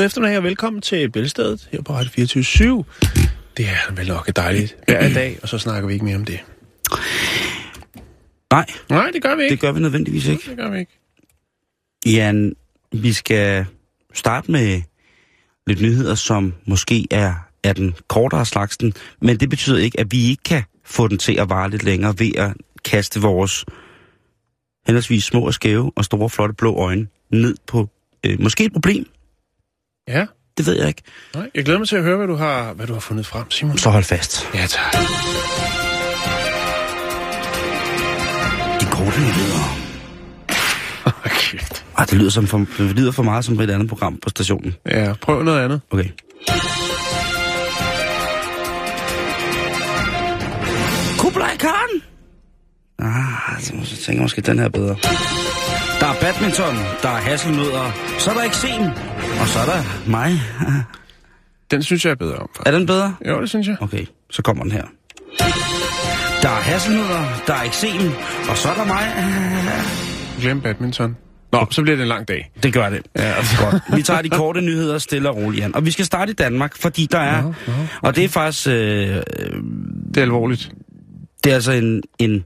God eftermiddag og velkommen til Bælstedet her på Radio 24 Det er vel nok dejligt hver dag, og så snakker vi ikke mere om det. Nej, Nej, det gør vi ikke. det gør vi nødvendigvis ikke. det gør vi ikke. Jan, vi skal starte med lidt nyheder, som måske er, er den kortere slagsen, men det betyder ikke, at vi ikke kan få den til at vare lidt længere ved at kaste vores henholdsvis små og skæve og store, flotte blå øjne ned på øh, måske et problem. Ja, Det ved jeg ikke. nej. Jeg glæder mig til at høre, hvad du har, hvad du har fundet frem, Simon. Så hold fast. Ja, tak. De korte nyheder. Kæft. Ej, det lyder, som for, det lyder for meget som et andet program på stationen. Ja, prøv noget andet. Okay. Kublai Khan! Ah, så så tænker jeg måske, den her er bedre. Der er badminton, der er hasselnødder, så er der eksem, og så er der mig. Den synes jeg er bedre om, Er den bedre? Jo, det synes jeg. Okay, så kommer den her. Der er hasselnødder, der er eksem, og så er der mig. Glem badminton. Nå, så bliver det en lang dag. Det gør det. Ja, Godt. Vi tager de korte nyheder stille og roligt, Jan. Og vi skal starte i Danmark, fordi der er... Nå, nå, Og det er faktisk... Øh, Det er alvorligt. det er altså en, en...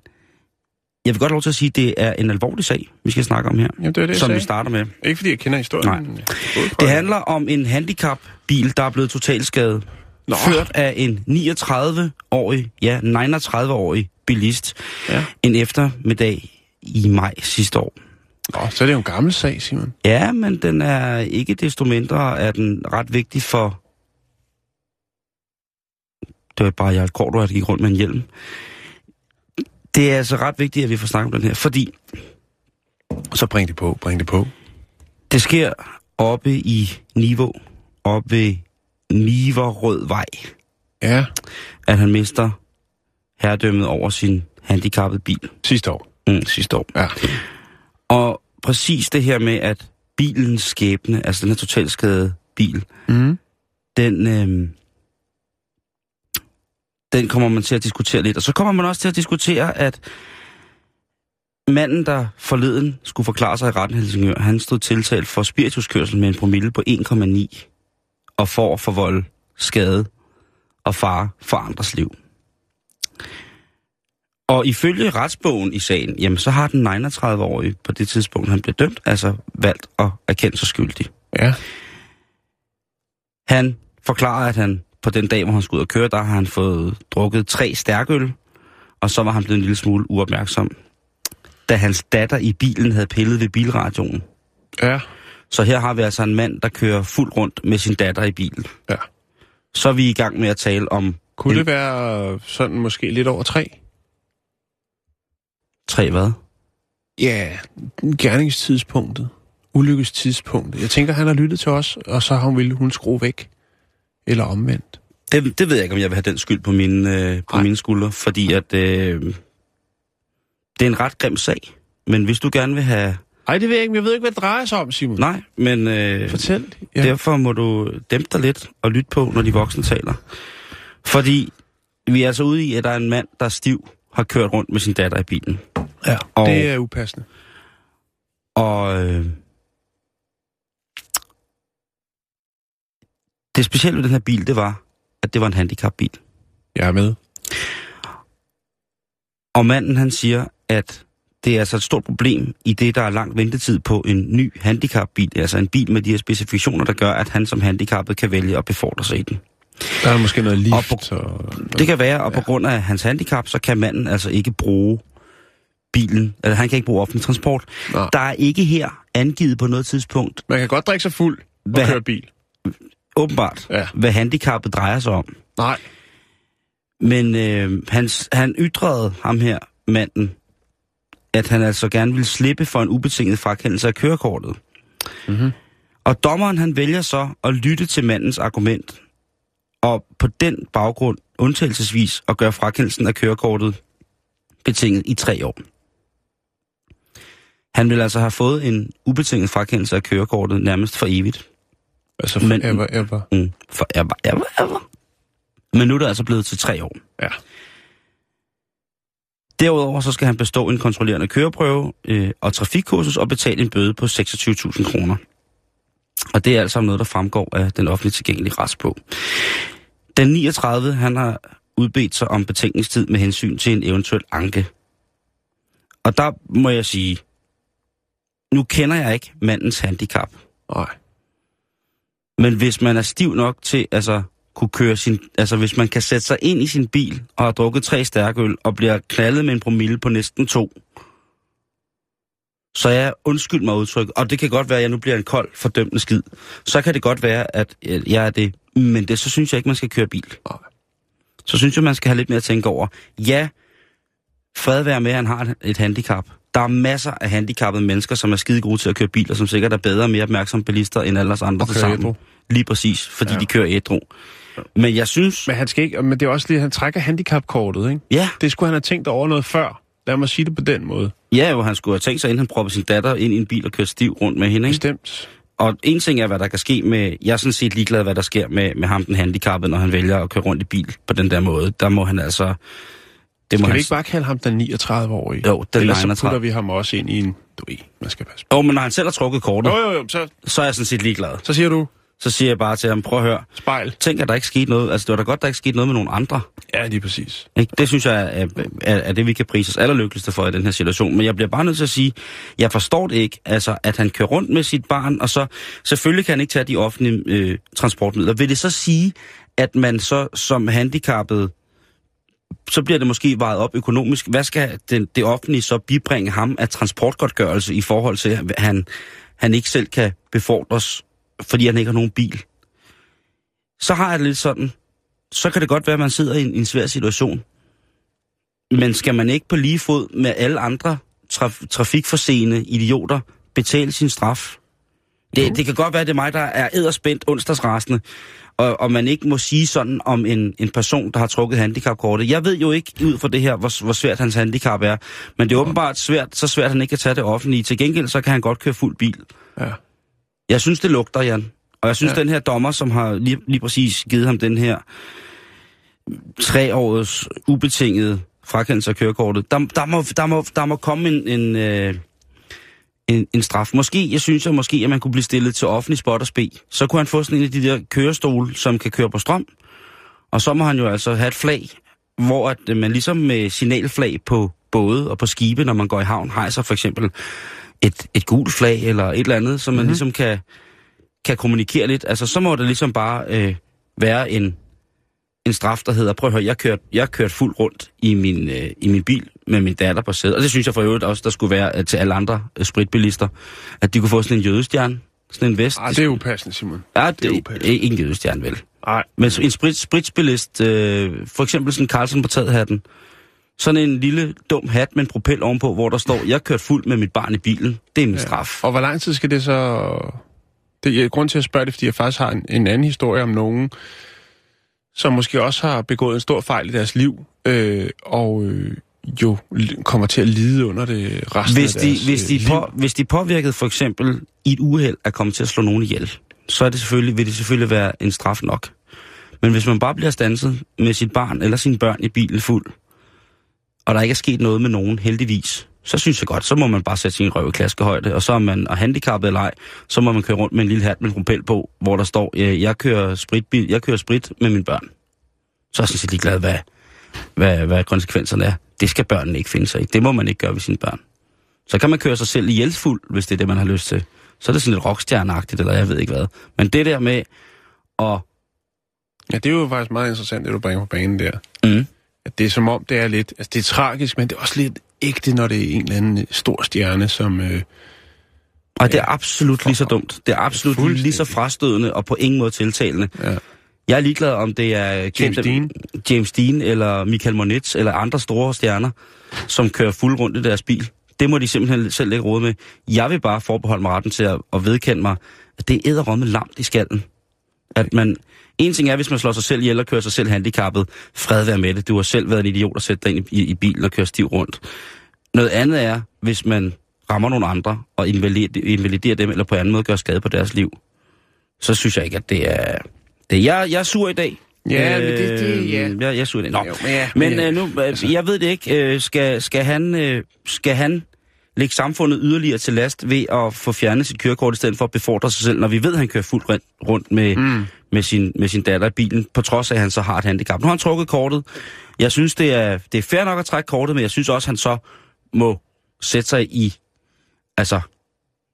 Jeg vil godt lov til at sige, at det er en alvorlig sag, vi skal snakke om her. Jamen, det er det, som vi starter med. Ikke fordi jeg kender historien. Nej. men Det handler om en handicapbil, der er blevet totalskadet. Nå. Ført af en 39-årig, ja, 39-årig bilist. Ja. En eftermiddag i maj sidste år. Nå, så er det jo en gammel sag, Simon. Ja, men den er ikke desto mindre er den ret vigtig for... Det var bare Jarl Korto, der gik rundt med en hjelm. Det er altså ret vigtigt, at vi får snakket om den her, fordi Så bring det på, bring det på. det sker oppe i Niveau, oppe ved Niverød Vej, Ja, at han mister herredømmet over sin handicappede bil sidste år. mm, sidste år. Ja. Og præcis det her med, at bilens skæbne, altså den her totalskadede bil, Mm. den, øh, den kommer man til at diskutere lidt. Og så kommer man også til at diskutere, at manden, der forleden skulle forklare sig i retten Helsingør, han stod tiltalt for spirituskørsel med en promille på 1,9 og for at forvolde skade og fare for andres liv. Og ifølge retsbogen i sagen, jamen så har den 39-årige på det tidspunkt, han blev dømt, altså valgt at erkende sig skyldig. Ja. Han forklarer, at han på den dag, hvor han skulle ud og køre, der har han fået drukket tre stærkøl, og så var han blevet en lille smule uopmærksom, da hans datter i bilen havde pillet ved bilradioen. Ja. Så her har vi altså en mand, der kører fuld rundt med sin datter i bilen. Ja. Så er vi i gang med at tale om Kunne En- det være sådan måske lidt over tre? tre hvad? Ja, gerningstidspunktet. Ulykkestidspunktet. Jeg tænker, han har lyttet til os, og så har hun ville hun skrue væk. Eller omvendt. Det, det ved jeg ikke, om jeg vil have den skyld på mine, øh, på Nej. mine skuldre, fordi at øh, det er en ret grim sag. Men hvis du gerne vil have... Ej, det ved jeg ikke, jeg ved ikke, hvad det drejer sig om, Simon. Nej, men øh, Fortæl. ja. derfor må du dæmpe dig lidt og lytte på, når de voksne taler. Fordi vi er altså ude i, at der er en mand, der er stiv, har kørt rundt med sin datter i bilen. ja. Og- Det er upassende. Og øh, det specielle ved den her bil, det var, at det var en handicapbil. Jeg er med. Og manden han siger, at det er altså et stort problem i det, der er lang ventetid på en ny handicapbil. Altså en bil med de her specifikationer, der gør, at han som handicappet kan vælge at befordre sig i den. Der er måske noget lift. Og Og Det kan være, og på grund af hans handicap, så kan manden altså ikke bruge bilen, eller han kan ikke bruge offentlig transport. Nej. Der er ikke her angivet på noget tidspunkt, Man kan godt drikke sig fuld og Hvad- køre bil. Åbenbart, Ja. hvad handicappet drejer sig om. Nej. Men øh, han, han ytrede ham her, manden, at han altså gerne ville slippe for en ubetinget frakendelse af kørekortet. Mhm. Og dommeren han vælger så at lytte til mandens argument, og på den baggrund undtagelsesvis at gøre frakendelsen af kørekortet betinget i tre år. Han vil altså have fået en ubetinget frakendelse af kørekortet nærmest for evigt. Altså, Men- ever. Mm, for ever, ever, ever. Men nu er det altså blevet til tre år. Ja. Derudover så skal han bestå en kontrollerende køreprøve øh, og trafikkursus og betale en bøde på 26.000 kroner. Og det er altså noget, der fremgår af den offentligt tilgængelige retsbog. Den 39, han har udbedt sig om betænkningstid med hensyn til en eventuel anke. Og der må jeg sige, nu kender jeg ikke mandens handicap. Nej. Men hvis man er stiv nok til, altså kunne køre sin, altså hvis man kan sætte sig ind i sin bil og har drukket tre stærkøl og bliver knaldet med en promille på næsten to, så jeg undskyld mig udtryk, og det kan godt være, at jeg nu bliver en kold, fordømmende skid, så kan det godt være, at jeg er det, men det, så synes jeg ikke, man skal køre bil. Så synes jeg, man skal have lidt mere at tænke over. Ja, fred være med, at han har et handicap. Der er masser af handicappede mennesker, som er skide gode til at køre bil, og som sikkert er bedre og mere opmærksomme bilister end alle os andre til sammen. ædru. Lige præcis, fordi ja. De kører ædru. Men jeg synes... Men han skal ikke, men det er også lige, at han trækker handicapkortet, ikke? Ja, Det skulle han have tænkt over noget før. Lad mig sige det på den måde. ja, hvor han skulle have tænkt sig, inden han propper sin datter ind i en bil og kører stiv rundt med hende. Ikke? Bestemt. Og en ting er, hvad der kan ske med... Jeg er sådan set ligeglad, hvad der sker med, med ham, den handicappede, når han vælger at køre rundt i bil på den der måde. Der må han altså... Det må Skal vi ikke bare kalde ham den 39-årige? Jo, den Ellers så 39. putter vi ham også ind i en... Du ved, man skal passe Åh, oh, men når han selv har trukket kortet, på. Jo, jo, jo, så, så er jeg sådan set ligeglad. så siger du Så siger jeg bare til ham, prøv at høre, spejl. tænk, at der ikke skete noget. Altså, det var da godt, der ikke skete noget med nogen andre. Ja, lige præcis. Ikke? Det synes jeg er, er, er det, vi kan prise os allerlykkeligste for i den her situation. Men jeg bliver bare nødt til at sige, jeg forstår det ikke, altså, at han kører rundt med sit barn, og så selvfølgelig kan han ikke tage de offentlige øh, transportmidler. Vil det så sige, at man så som handicappet, så bliver det måske vejet op økonomisk. Hvad skal den, det offentlige så bibringe ham af transportgodtgørelse i forhold til, at han, han ikke selv kan befordres, fordi han ikke har nogen bil? Så har jeg det lidt sådan, så kan det godt være, at man sidder i en, i en svær situation. Men skal man ikke på lige fod med alle andre traf, trafikforseende idioter betale sin straf? Det, det kan godt være, at det er mig, der er edderspændt onsdagsrasende, og, og man ikke må sige sådan om en, en person, der har trukket handicapkortet. Jeg ved jo ikke ud fra det her, hvor, hvor svært hans handicap er, men det er åbenbart svært, så svært, at han ikke kan tage det offentlige. Til gengæld, så kan han godt køre fuld bil. Ja. Jeg synes, det lugter, Jan. Og jeg synes, ja. Ja. den her dommer, som har lige, lige præcis givet ham den her tre års ubetinget frakendelse af kørekortet, der, der, må, der, må, der må komme en, en, øh, en, en straf. Måske, jeg synes, at måske, at man kunne blive stillet til offentlig spot og spe. Så kunne han få sådan en af de der kørestole, som kan køre på strøm. Og så må han jo altså have et flag, hvor at man ligesom med signalflag på både og på skibe, når man går i havn, hejser for eksempel et, et gult flag eller et eller andet, som man mm-hmm. ligesom kan, kan kommunikere lidt. Altså, så må det ligesom bare øh, være en, en straf, der hedder, prøv at høre, jeg kørte jeg kørt fuld rundt i min, øh, i min bil med min datter på sædet. Og det synes jeg for øvrigt også, der skulle være øh, til alle andre øh, spritbilister, at de kunne få sådan en jødestjerne, sådan en vest. Ej, det er upassende, Simon. ja, det er det, upassende. er ikke en jødestjerne, vel? Nej. Men en sprit, spritspillist, øh, for eksempel sådan en Carlsen på hatten, sådan en lille dum hat med en propel ovenpå, hvor der står, jeg kørte fuld med mit barn i bilen. Det er min ja. straf. Og hvor lang tid skal det så... Det er grund til at spørge det, fordi jeg faktisk har en, en anden historie om nogen, som måske også har begået en stor fejl i deres liv, øh, og øh, jo kommer til at lide under det resten Hvis af de, deres hvis, de øh, liv. på, hvis de påvirket for eksempel i et uheld at komme til at slå nogen ihjel, så er det selvfølgelig, vil det selvfølgelig være en straf nok. Men hvis man bare bliver stanset med sit barn eller sine børn i bilen fuld, og der ikke er sket noget med nogen, heldigvis, så synes jeg godt, så må man bare sætte sin røv i klaskehøjde, og så er man og handicappet eller ej, så må man køre rundt med en lille hat med en propel på, hvor der står, øh, jeg kører, spritbil, jeg kører sprit med mine børn. Så er jeg sådan set ligeglad, hvad, hvad, hvad konsekvenserne er. Det skal børnene ikke finde sig i. Det må man ikke gøre ved sine børn. Så kan man køre sig selv ihjelsfuld, hvis det er det, man har lyst til. Så er det sådan lidt rockstjerneagtigt, eller jeg ved ikke hvad. Men det der med at... Ja, det er jo faktisk meget interessant, det du bringer på banen der. Mm, At det er som om, det er lidt... Altså, det er tragisk, men det er også lidt ægte, når det er en eller anden stor stjerne, som, øh, Og det er absolut lige så dumt. Det er absolut lige så frastødende og på ingen måde tiltalende. Ja. Jeg er ligeglad om det er James kendte- Dean. James Dean eller Michael Monitz eller andre store stjerner, som kører fuld rundt i deres bil. Det må de simpelthen selv ikke råde med. Jeg vil bare forbeholde mig retten til at, at vedkende mig, at det er æderrommet lamt i skallen. At man, en ting er, hvis man slår sig selv ihjel og kører sig selv handicappet. Fred være med det. Du har selv været en idiot at sætte dig ind i, i bilen og køre stiv rundt. Noget andet er, hvis man rammer nogle andre og invaliderer, invaliderer dem, eller på anden måde gør skade på deres liv. Så synes jeg ikke, at det er... Det, jeg, jeg er sur i dag. Ja, men det- det- ja. Jeg, jeg er sur i dag. Nå. Jo, men ja, men men øh, nu, øh, jeg ved det ikke. Øh, skal, skal, han, øh, skal han lægge samfundet yderligere til last ved at få fjernet sit kørekort, i stedet for at befordre sig selv, når vi ved, at han kører fuldt rundt, med, mm. med, sin, med sin datter i bilen, på trods af, at han så har et handicap. Nu har han trukket kortet. Jeg synes, det er, det er fair nok at trække kortet, men jeg synes også, at han så må sætte sig i... Altså,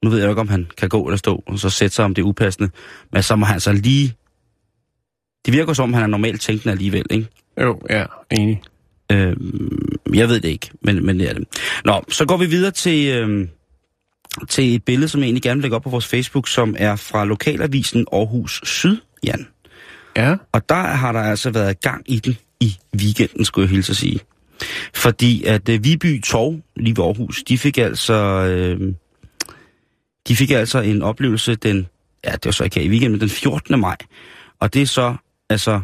nu ved jeg jo ikke, om han kan gå eller stå, og så sætte sig, om det er upassende. Men så må han så lige... Det virker som, om han er normalt tænkende alligevel, ikke? Jo, ja, enig. Øh, jeg ved det ikke, men, men det er det. Nå, så går vi videre til, øh, til et billede, som jeg egentlig gerne vil lægge op på vores Facebook, som er fra lokalavisen Aarhus Syd, Jan. Ja. Og der har der altså været gang i den i weekenden, skulle jeg hilse at sige. Fordi at øh, Viby Torv, lige ved Aarhus, de fik altså... Øh, de fik altså en oplevelse den... Ja, det var så ikke her i weekenden, men den 14. maj. Og det er så, altså...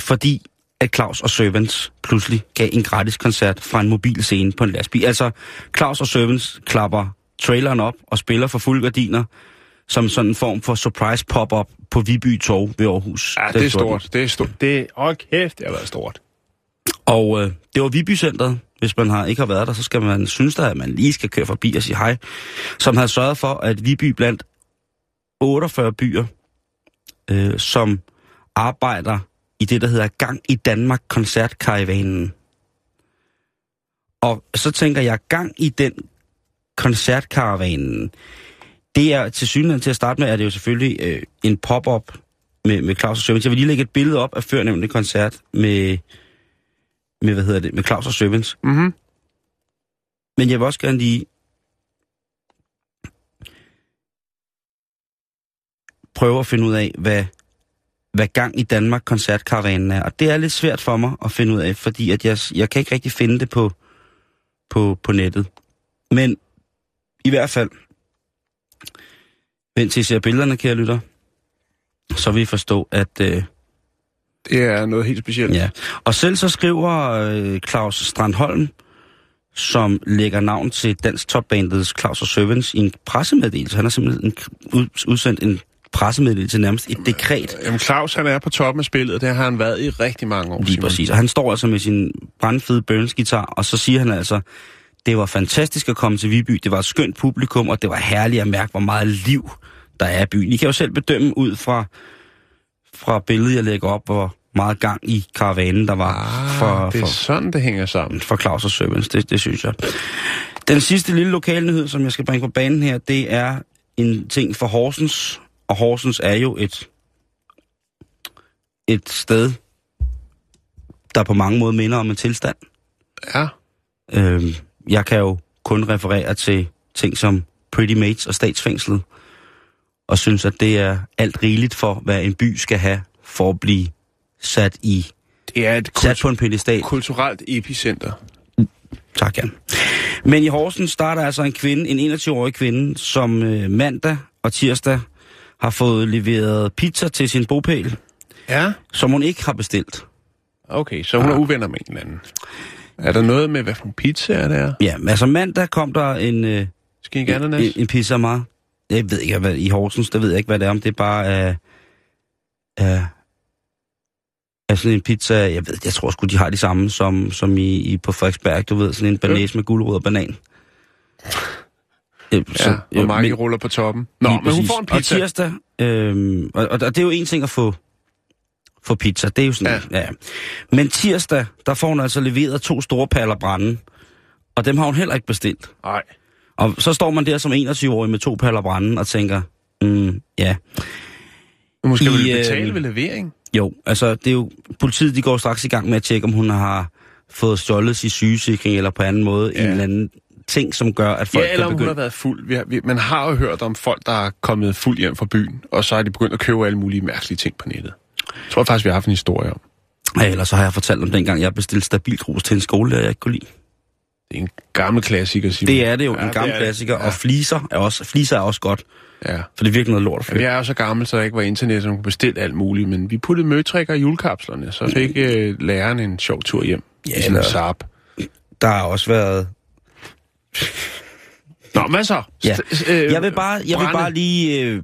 Fordi at Claus og Servants pludselig gav en gratis koncert fra en mobil scene på en lastbil. Altså, Claus og Servants klapper traileren op og spiller for fuld gardiner som sådan en form for surprise pop-up på Viby Torv ved Aarhus. Ja, det er 14.. stort. Det er stort. Det er, åh kæft, det har været stort. Og øh, det var Viby Centeret. Hvis man har, ikke har været der, så skal man synes der, at man lige skal køre forbi og sige hej. Som havde sørget for, at Viby blandt 48 byer, øh, som arbejder i det, der hedder Gang i Danmark koncertkaravanen. Og så tænker jeg, gang i den koncertkaravanen, det er til synligheden til at starte med, er det jo selvfølgelig øh, en pop-up med, med Claus og Søvens. Jeg vil lige lægge et billede op af førnævnte koncert med, med, hvad hedder det, med Claus og Søvens. Mhm. Men jeg vil også gerne lige prøve at finde ud af, hvad, hvad gang i Danmark koncertkaravanen er. Og det er lidt svært for mig at finde ud af, fordi at jeg, jeg kan ikke rigtig finde det på, på, på nettet. Men i hvert fald, vent til I ser billederne, kære lytter, så vil I forstå, at... Øh, Det er noget helt specielt. Ja, og selv så skriver øh, Claus Strandholm, som lægger navn til dansk topbandet Claus og Servants i en pressemeddelelse. Han har simpelthen en, ud, udsendt en pressemeddelelse, nærmest et dekret. Jamen, Claus, han er på toppen af spillet. Det har han været i rigtig mange år. Lige Simon. præcis. Og han står altså med sin brandfede Burns-gitar, og så siger han altså, det var fantastisk at komme til Viby, det var et skønt publikum, og det var herligt at mærke, hvor meget liv der er i byen. I kan jo selv bedømme ud fra, fra billedet, jeg lægger op, hvor meget gang i karavanen, der var Ah, for, det er for, sådan, det hænger sammen. for Claus og Servants, det, det synes jeg. Den sidste lille lokalnyhed, som jeg skal bringe på banen her, det er en ting for Horsens, og Horsens er jo et, et sted, der på mange måder minder om en tilstand. Ja. Øh, jeg kan jo kun referere til ting som Pretty Mates og statsfængslet, og synes, at det er alt rigeligt for, hvad en by skal have for at blive sat i Det er et sat på en pedestal. kulturelt epicenter. Tak, Jan. Men i Horsens starter altså en kvinde, en 21-årig kvinde, som øh, mandag og tirsdag har fået leveret pizza til sin bopæl, Ja. som hun ikke har bestilt. Okay, så hun er uvenner med en eller anden. Er der noget med, hvad for en pizza er det er? Ja, altså mandag kom der en, øh, Skal I gerne en, næs? en pizza meget. Jeg ved ikke, hvad, i Horsens, der ved jeg ikke, hvad det er, om det er bare er, er, er sådan en pizza, jeg ved, jeg tror sgu, de har de samme som, som i, i på Frederiksberg, du ved, sådan en banæs med gulerod og banan. Øh, Ja, hvor mange men- ruller på toppen. Nå, men hun præcis. får en pizza. Og tirsdag, øhm, og, og, og det er jo en ting at få, få pizza, det er jo sådan, ja. ja. Men tirsdag, der får hun altså leveret to store paller brænde, og dem har hun heller ikke bestilt. Nej. Og så står man der som 21-årig med to paller brænde og tænker, mm, ja, måske I, vil betale øh, ved levering. jo, altså det er jo, politiet de går straks i gang med at tjekke, om hun har fået stjålet sin sygesikring eller på anden måde. Ja. en eller anden ting, som gør, at folk Ja, eller kan om hun begynde... har været fuld. Vi har, vi, man har jo hørt om folk, der er kommet fuld hjem fra byen, og så er de begyndt at købe alle mulige mærkelige ting på nettet. Jeg tror faktisk, vi har haft en historie om. Ja, ellers så har jeg fortalt om dengang, jeg bestilte stabilgrus til en skole, der jeg ikke kunne lide. Det er en gammel klassiker, Simon. Det er det jo, Ja, en gammel det er det. klassiker, Ja. og fliser er også, fliser er også godt, Ja. for det er virkelig noget lort fyre. jeg er jo så gammel, så der ikke var internet, så man kunne bestille alt muligt. Men vi puttede møtrikker i julekapslerne, så fik øh, læreren en sjov tur hjem. Ja, i sin eller- Saab. Der har også været... Nå, hvad så? Ja. Øh, Jeg vil bare, jeg vil bare lige, øh,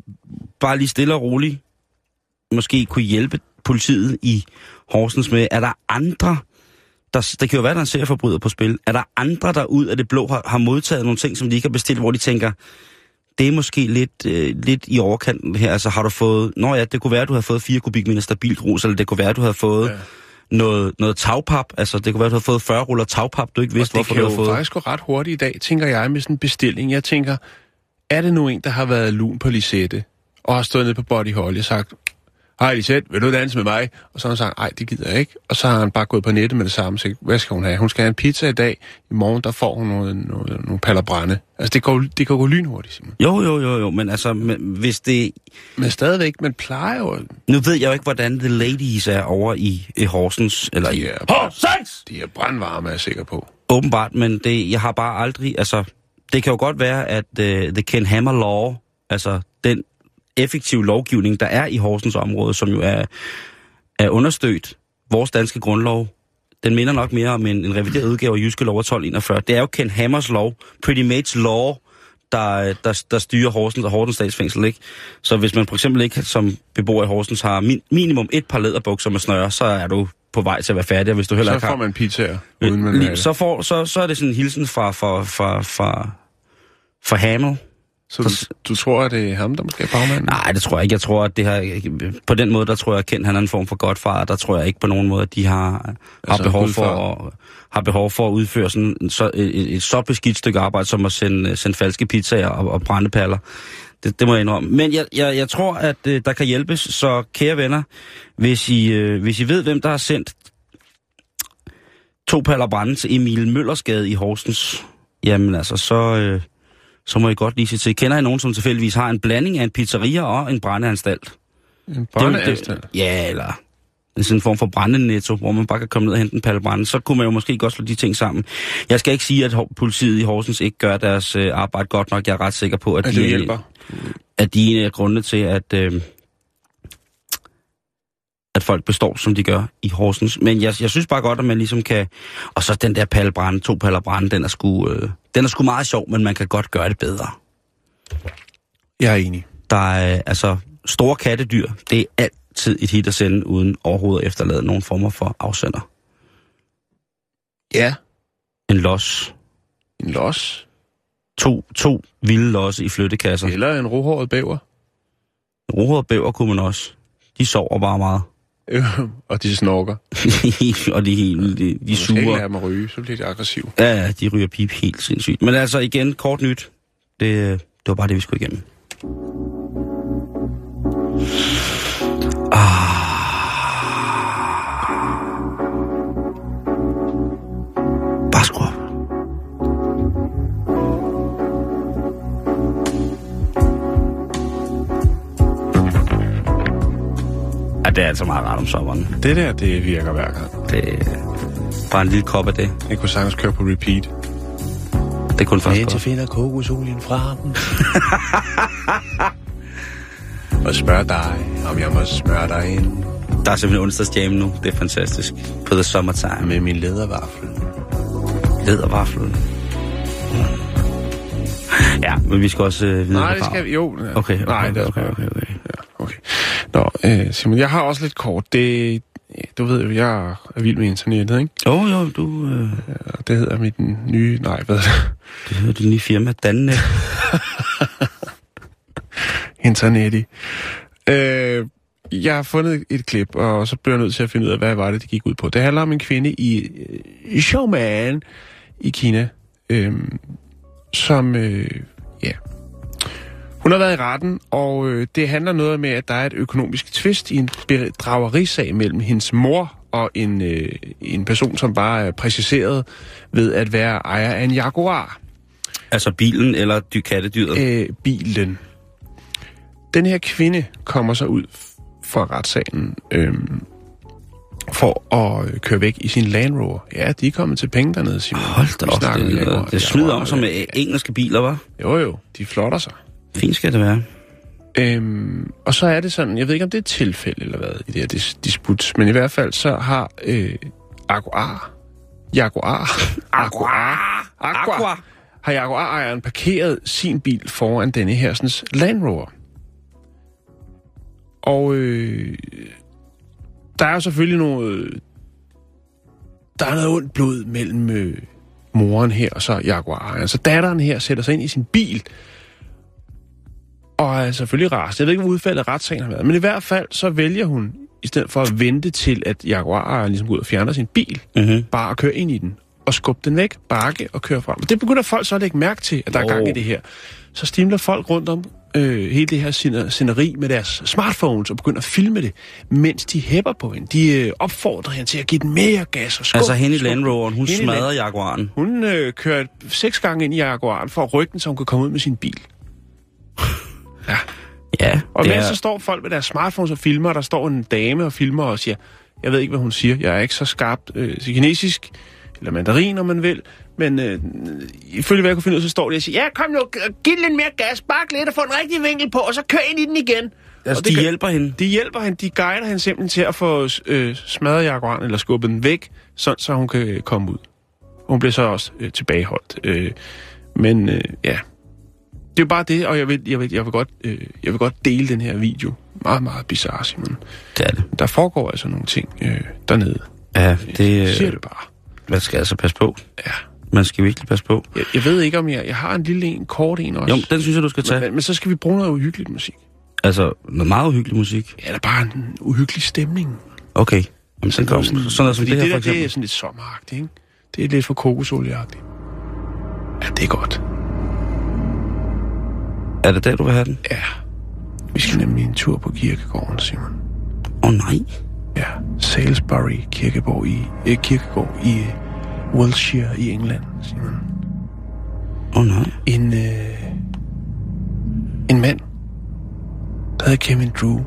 bare lige stille og roligt måske kunne hjælpe politiet i Horsens med, er der andre, der, der kan jo være, der er en serieforbryder på spil, er der andre, der ud af det blå har, har modtaget nogle ting, som de ikke har bestilt, hvor de tænker, det er måske lidt, øh, lidt i overkanten her. Altså har du fået, nå ja, det kunne være, at du havde fået 4 kubikmeter stabilt grus, eller det kunne være, at du havde fået ja. Noget, noget tagpap. Altså det kunne være, at du havde fået 40 ruller tagpap, du ikke vidste, det hvorfor kan du jo havde fået. faktisk gå ret hurtigt i dag, tænker jeg, med sådan en bestilling. Jeg tænker, er det nu en, der har været lun på Lisette, og har stået nede på Body Holly og sagt, hej Lisette, vil du danse med mig? Og så har han sagt, nej, det gider jeg ikke. Og så har han bare gået på nettet med det samme sagt, hvad skal hun have? Hun skal have en pizza i dag. I morgen, der får hun noget, noget, nogle paller brænde. Altså, det går, det kan gå lynhurtigt, Simon. Jo, jo, jo, jo, men altså, men hvis det, Men stadigvæk, man plejer jo... Nu ved jeg jo ikke, hvordan The Ladies er over i, i Horsens, eller i Horsens! de er brandvarme, er jeg sikker på. Åbenbart, men det, jeg har bare aldrig, altså, det kan jo godt være, at uh, The Ken Hammer Law, altså den effektive lovgivning, der er i Horsens område, som jo er, er understødt vores danske grundlov, den minder nok mere om en, en revideret udgave af Jyske Lov af 1241. Det er jo Ken Hammers lov, pretty much law, der, der, der styrer Horsens og Horsens statsfængsel, ikke? Så hvis man for eksempel ikke som beboer i Horsens har min, minimum et par læderbukser med snøre, så er du på vej til at være færdig, og hvis du heller Så ikke har... får man pizzaer, uden man have Lige, så, får, så, så er det sådan en hilsen fra, fra, fra, fra, fra Hamel. Så du, du tror, at det er ham, der måske er bagmanden? Nej, det tror jeg ikke. Jeg tror, at det her, på den måde, der tror jeg, at Kent han er en form for godfar. Der tror jeg ikke på nogen måde, at de har, har, Altså, behov, gudfar. for, at, har behov for at udføre sådan så, et, et så beskidt stykke arbejde, som at sende, sende falske pizzaer og, og brændepaller. Det, det må jeg indrømme. Men jeg, jeg, jeg tror, at øh, der kan hjælpes. Så kære venner, hvis I, øh, hvis I ved, hvem der har sendt to paller brænde til Emil Møllersgade i Horsens, jamen altså, så, øh, så må I godt lige se til. Kender I nogen, som tilfældigvis har en blanding af en pizzeria og en brændeanstalt? En Det brændeanstalt. det- Ja, eller en sådan en form for brændenetto, hvor man bare kan komme ned og hente en palle brænde. Så kunne man jo måske godt slå de ting sammen. Jeg skal ikke sige, at politiet i Horsens ikke gør deres øh, arbejde godt nok. Jeg er ret sikker på, at, At de, det er- hjælper. at de er en af grundene til, at, øh, at folk består, som de gør i Horsens. Men jeg, jeg synes bare godt, at man ligesom kan... Og så den der palle brænde, to paller brænde, den er sgu, øh, den er sgu meget sjov, men man kan godt gøre det bedre. Jeg er enig. Der er altså store kattedyr. Det er altid et hit at sende, uden overhovedet at efterlade nogen former for afsender. Ja. En los. En los. To, to vilde losse i flyttekasser. Eller en rohåret bæver. Rohåret og bæver kunne man også. De sover bare meget. Øh, og de snorker. og de, er helt, de, de Man skal ikke suger. lade dem ryge, så bliver de aggressive. Ja, ja, de ryger pip helt sindssygt. Men altså igen, kort nyt. Det, det var bare det, vi skulle igennem. Det er altså meget rart om sommeren. Det der, det virker hver gang. Det er bare en lille kop af det. Jeg kunne sagtens køre på repeat. Det kunne faktisk godt. finder kokosolien frem. og spørg dig, om jeg må smøre dig ind Der er simpelthen onsdagsjam nu. Det er fantastisk. På the summertime. med min lædervaffel. Ledervaffel. Mm. Ja, men vi skal også øh, videre Nej, det skal vi jo. Okay, okay, Nej, det er okay, okay, okay. Øh, Simon, jeg har også lidt kort. Det, du ved jo, jeg er vild med internettet, ikke? Jo, jo, du... Øh, det hedder mit nye... Nej, hvad det? det hedder det nye firma, Dannet. Internetti. Øh, jeg har fundet et klip, og så bliver jeg nødt til at finde ud af, hvad var det, det gik ud på. Det handler om en kvinde i øh, Showman i Kina, øh, som, øh, ja, hun har været i retten, og øh, det handler noget med, at der er et økonomisk tvist i en bedragerisag mellem hendes mor og en, øh, en person, som bare er præciseret ved at være ejer af en Jaguar. Altså bilen eller dy kattedyret? Øh, bilen. Den her kvinde kommer så ud fra retssalen øh, for at øh, køre væk i sin Land Rover. Ja, de er kommet til penge dernede, Simon. Hold da op, det, det, smider om som øh, engelske biler, var. Jo, jo, de flotter sig. Fint skal det være. Øhm, og så er det sådan, jeg ved ikke om det er et tilfælde eller hvad i det her dis- disput, men i hvert fald så har øh, Jaguar, Jaguar, Jaguar, Aqua. har Jaguar-ejeren parkeret sin bil foran denne her sådan, Land Rover. Og øh, der er jo selvfølgelig noget, der er noget ondt blod mellem øh, moren her og så Jaguar-ejeren. Så datteren her sætter sig ind i sin bil, og er selvfølgelig rast. Jeg ved ikke, hvad udfaldet af retssagen har været, men i hvert fald så vælger hun, i stedet for at vente til, at Jaguar ligesom går ud og fjerner sin bil, Mm-hmm. bare at køre ind i den og skubbe den væk, bakke og køre frem. Og det begynder folk så at lægge mærke til, at der er gang i det her. Så stimler folk rundt om øh, hele det her scener- sceneri med deres smartphones og begynder at filme det, mens de hæpper på hende. De øh, opfordrer hende til at give den mere gas og skub. Altså hende i. Land Roveren, hun Hende i Land- smadrer Jaguaren. Hun øh, kører seks gange ind i Jaguaren for at rykke den, så hun kan komme ud med sin bil. Ja. Ja, Og det mens er, så står folk med deres smartphones og filmer, og der står en dame og filmer og siger, jeg ved ikke, hvad hun siger, jeg er ikke så skarpt øh, kinesisk, eller mandarin, om man vil, men øh, ifølge hvad jeg kunne finde ud, så står de og siger, ja, kom nu, giv lidt mere gas, bak lidt og få en rigtig vinkel på, og så kør ind i den igen. altså, og det de hjælper hende. De hjælper hende, de guider hende simpelthen til at få øh, smadret jaguaren, eller skubbet den væk, sådan, så hun kan komme ud. Hun bliver så også øh, tilbageholdt. Øh, men øh, ja, det er jo bare det, og jeg vil, jeg vil, jeg vil, godt, øh, jeg vil godt dele den her video. Meget, meget bizarre, Simon. Det er det. Der foregår altså nogle ting øh, dernede. Ja, det, Jeg siger øh, det bare. man skal altså passe på. Ja. Man skal virkelig passe på. Jeg, jeg ved ikke, om jeg... Jeg har en lille en, kort en også. Jo, den synes jeg, du skal tage. men, men så skal vi bruge noget uhyggeligt musik. Altså, noget meget uhyggelig musik. Ja, der er bare en uhyggelig stemning. Okay. Jamen, så kom, sådan noget som det her, det for der, det er eksempel. sådan lidt sommeragtigt, ikke? Det er lidt for kokosolieagtigt. Ja, det er godt. Er det der, du vil have den? Ja. Vi skal nemlig en tur på kirkegården, Simon. Åh oh, nej. Ja, Salisbury kirkegård i, eh, kirkegård i eh, Wiltshire i England, Simon. Åh oh, nej. En, øh, en mand, der hedder Kevin Drew.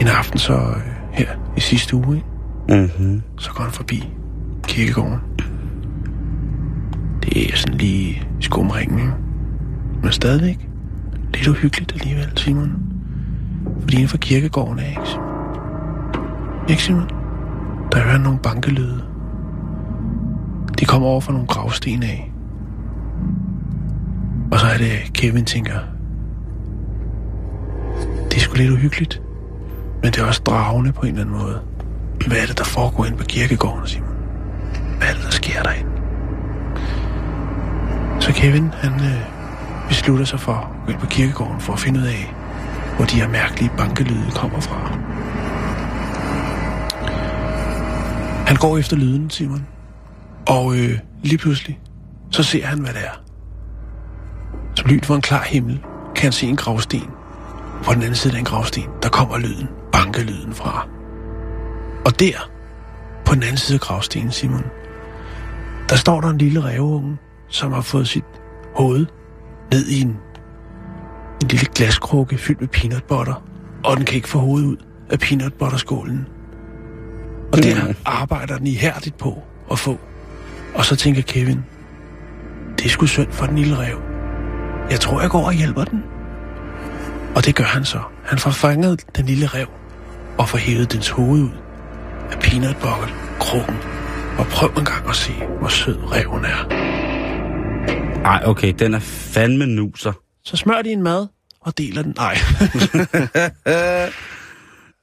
En aften så øh, her i sidste uge, ikke? Mm-hmm. så går han forbi kirkegården. Det er sådan lige skumringen, ikke? Men stadigvæk lidt uhyggeligt alligevel, Simon. Fordi inden for kirkegården er ikke, Simon. Ikke, Simon? Der hører nogle bankelyde. De kommer over fra nogle gravsten af. Og så er det, Kevin tænker, det er sgu lidt uhyggeligt. Men det er også dragende på en eller anden måde. Hvad er det, der foregår inde på kirkegården, Simon? Hvad er det, der sker derinde? Så Kevin, han øh, beslutter sig for at gå ind på kirkegården for at finde ud af, hvor de her mærkelige bankelyde kommer fra. Han går efter lyden, Simon. Og øh, lige pludselig, så ser han, hvad det er. Som lyn for en klar himmel, kan han se en gravsten. På den anden side af den gravsten, der kommer lyden, bankelyden fra. Og der, på den anden side af gravstenen, Simon, der står der en lille ræveunge, som har fået sit hoved ned i en, en lille glaskrukke fyldt med peanut butter, og den kan ikke få hovedet ud af peanut butter skålen. Og Mm. der arbejder den ihærdigt på at få. Og så tænker Kevin, det er sgu synd for den lille rev. Jeg tror, jeg går og hjælper den. Og det gør han så. Han får fanget den lille rev og får hævet dens hoved ud af peanut butter krukken. Og prøv en gang at se, hvor sød reven er. Ej, okay, den er fandme nuser. Så smør de en mad og deler den. Nej.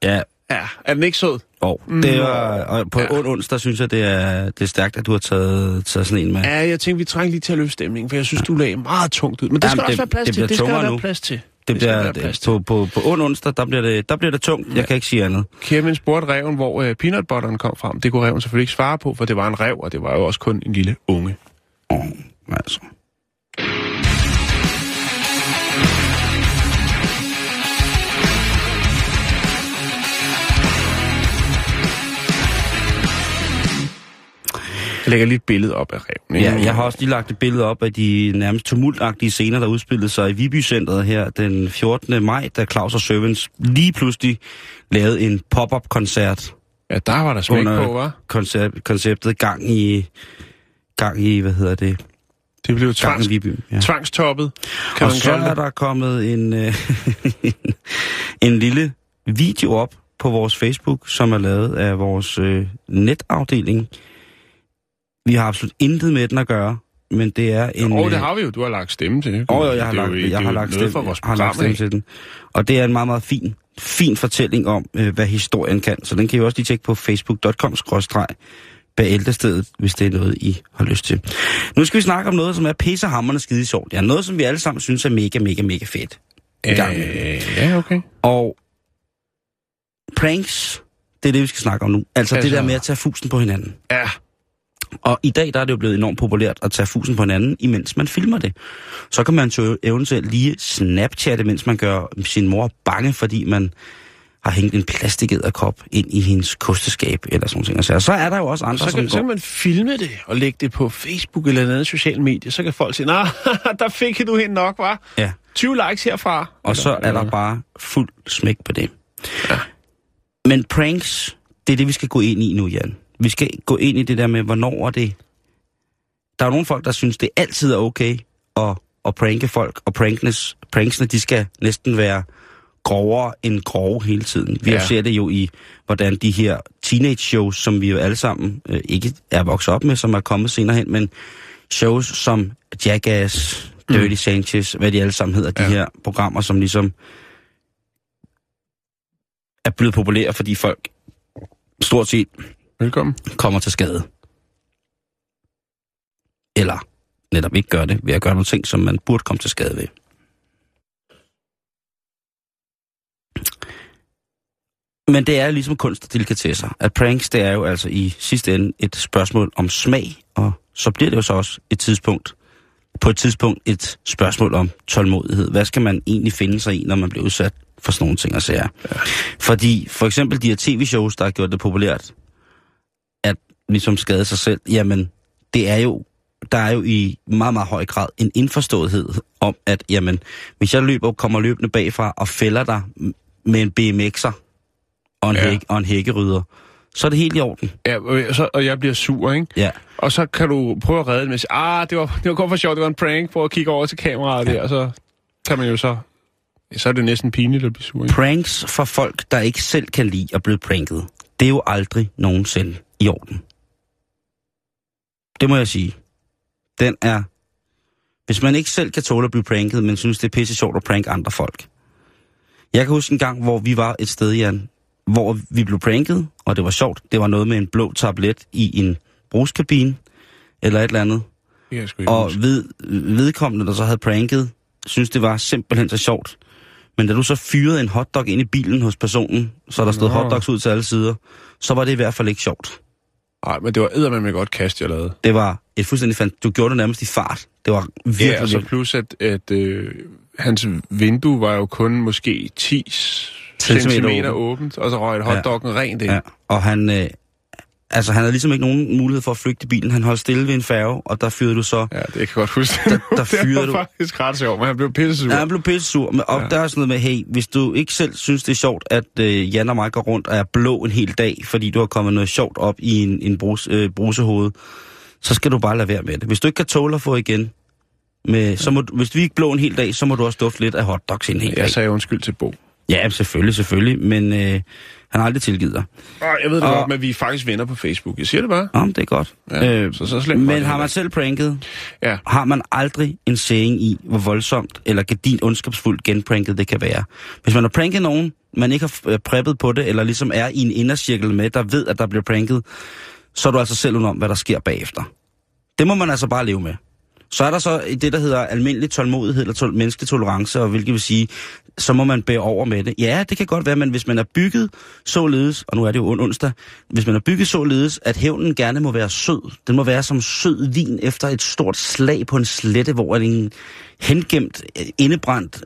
Ja, ja, er den ikke sød? og det var, og på ja. onsdag synes jeg, det er, det er stærkt, at du har taget, taget sådan en med. Ja, jeg tænkte, vi trænger lige til at løfte stemningen, for jeg synes, du lagde meget tungt ud. Men det Jamen, skal der også det- være plads det til. Det skal der være plads til. Det bliver, være plads det, på, på, på ond onsdag, der bliver det, der bliver det tungt. Jeg Ja. kan ikke sige andet. Kevin spurgte reven, hvor uh, peanut butteren kom frem. Det kunne reven selvfølgelig ikke svare på, for det var en rev, og det var jo også kun en lille unge. Oh, altså. Jeg lægger lige et billede op af reven. Ja, jeg har også lige lagt et billede op af de nærmest tumultagtige scener, der udspillede sig i Viby Centret her den 14. maj, da Claus og Servants lige pludselig lavede en pop-up-koncert Ja, der var der smæk på, var. koncept, konceptet gang i, gang i, hvad hedder det, Det blev tvangs, Viby. Ja. tvangstoppet, kan Og man så er der kommet en, øh, en lille video op på vores Facebook, som er lavet af vores øh, netafdeling. Vi har absolut intet med den at gøre, men det er en... Åh, oh, det øh, har vi jo. Du har lagt stemme til. Åh, jo, jeg har lagt, jo- jeg har lagt stemme, for vores har lagt program, stemme til den. Og det er en meget, meget fin, fin fortælling om, øh, hvad historien kan. Så den kan I også lige tjekke på facebook.com bæltestedet, hvis det er noget, I har lyst til. Nu skal vi snakke om noget, som er pissehammerende skide sjovt. Ja, noget, som vi alle sammen synes er mega, mega, mega fedt. Øh, ja, okay. Og pranks, det er det, vi skal snakke om nu. Altså, altså det der med at tage fusen på hinanden. Ja, Og i dag der er det jo blevet enormt populært at tage fusen på hinanden, imens man filmer det. Så kan man jo eventuelt lige snapchatte, mens man gør sin mor bange, fordi man har hængt en plastikæderkop ind i hendes kosteskab eller sådan noget. Så, så er der jo også andre, så som kan, så går... kan man filme det og lægge det på Facebook eller et andet socialt medie. Så kan folk sige, nej, der fik du hende nok, var. Ja, 20 likes herfra. og så er der bare fuld smæk på det. Men pranks, det er det, vi skal gå ind i nu, Jan. Vi skal gå ind i det der med, hvornår er det... Der er nogle folk, der synes, det altid er okay at, at pranke folk, og pranknes, pranksene, de skal næsten være grovere end grove hele tiden. Vi Ja. ser det jo i, hvordan de her teenage-shows, som vi jo alle sammen øh, ikke er vokset op med, som er kommet senere hen, men shows som Jackass, Dirty mm. Sanchez, hvad de alle sammen hedder, de Ja. her programmer, som ligesom er blevet populære, fordi folk stort set Velkommen. kommer til skade. Eller netop ikke gør det ved at gøre nogle ting, som man burde komme til skade ved. Men det er ligesom kunst og delikatesser. At pranks, det er jo altså i sidste ende et spørgsmål om smag, og så bliver det jo så også et tidspunkt, på et tidspunkt et spørgsmål om tålmodighed. Hvad skal man egentlig finde sig i, når man bliver udsat for sådan nogle ting og sager? Ja. Fordi for eksempel de her tv-shows, der har gjort det populært, at ligesom skade sig selv, jamen, det er jo, der er jo i meget, meget høj grad en indforståethed om, at jamen, hvis jeg løber, kommer løbende bagfra og fælder dig med en BMX'er og en, Ja. hæk, og en hækkerydder, så er det helt i orden. Ja, og, så, og jeg bliver sur, ikke? Ja. Og så kan du prøve at redde det med at sige, ah, det var, det var kun for sjovt, det var en prank, for at kigge over til kameraet ja. der, og så kan man jo så... Så er det næsten pinligt at blive sur, ikke? Pranks for folk, der ikke selv kan lide at blive pranket, det er jo aldrig nogensinde i orden. Det må jeg sige. Den er... Hvis man ikke selv kan tåle at blive pranket, men synes, det er pisse sjovt at pranke andre folk. Jeg kan huske en gang, hvor vi var et sted, Jan, hvor vi blev pranket, og det var sjovt. Det var noget med en blå tablet i en bruskabine, eller et eller andet. Jeg ikke Og ved, vedkommende, der så havde pranket, synes det var simpelthen så sjovt. Men da du så fyrede en hotdog ind i bilen hos personen, så der stod Nå. hotdogs ud til alle sider, så var det i hvert fald ikke sjovt. Nej, men det var eddermame med godt kast, jeg lavede. Det var et fuldstændig fandt. Du gjorde det nærmest i fart. Det var virkelig... Ja, og så virkelig- plus, at, at øh, hans vindue var jo kun måske 10 Centimeter centimeter åbent, og så røg hotdoggen ja. rent ind. Ja, og han... Øh, altså, han havde ligesom ikke nogen mulighed for at flygte i bilen. Han holdt stille ved en færge, og der fyrede du så... Ja, det kan jeg godt huske. Der- der det fyrede var du- faktisk ret sjovt, men han blev pisse sur. Ja, han blev pisse sur. Men, og Ja. der er sådan noget med, hey, hvis du ikke selv synes, det er sjovt, at øh, Jan og mig går rundt og er blå en hel dag, fordi du har kommet noget sjovt op i en, en brus, øh, brusehoved, så skal du bare lade være med det. Hvis du ikke kan tåle at få igen, med, så må, du- hvis vi ikke blå en hel dag, så må du også dufte lidt af hotdogs en hel dag. Jeg sagde undskyld til Bo. Ja, selvfølgelig, selvfølgelig, men øh, han har aldrig tilgivet dig. Jeg ved det Og- godt, men vi er faktisk venner på Facebook. Jeg siger det bare. Men det er godt. Ja, så- så slemt men har man selv pranket, Ja. har man aldrig en saying i, hvor voldsomt eller gedint ondskabsfuldt genpranket det kan være. Hvis man har pranket nogen, man ikke har øh, preppet på det, eller ligesom er i en indercirkel med, der ved, at der bliver pranket, så er du altså selv om, hvad der sker bagefter. Det må man altså bare leve med. Så er der så det, der hedder almindelig tålmodighed eller tol- menneskelig tolerance, og hvilket vil sige, så må man bære over med det. Ja, det kan godt være, men hvis man er bygget således, og nu er det jo on- onsdag, hvis man er bygget således, at hævnen gerne må være sød, den må være som sød vin efter et stort slag på en slette, hvor en hengemt, indebrændt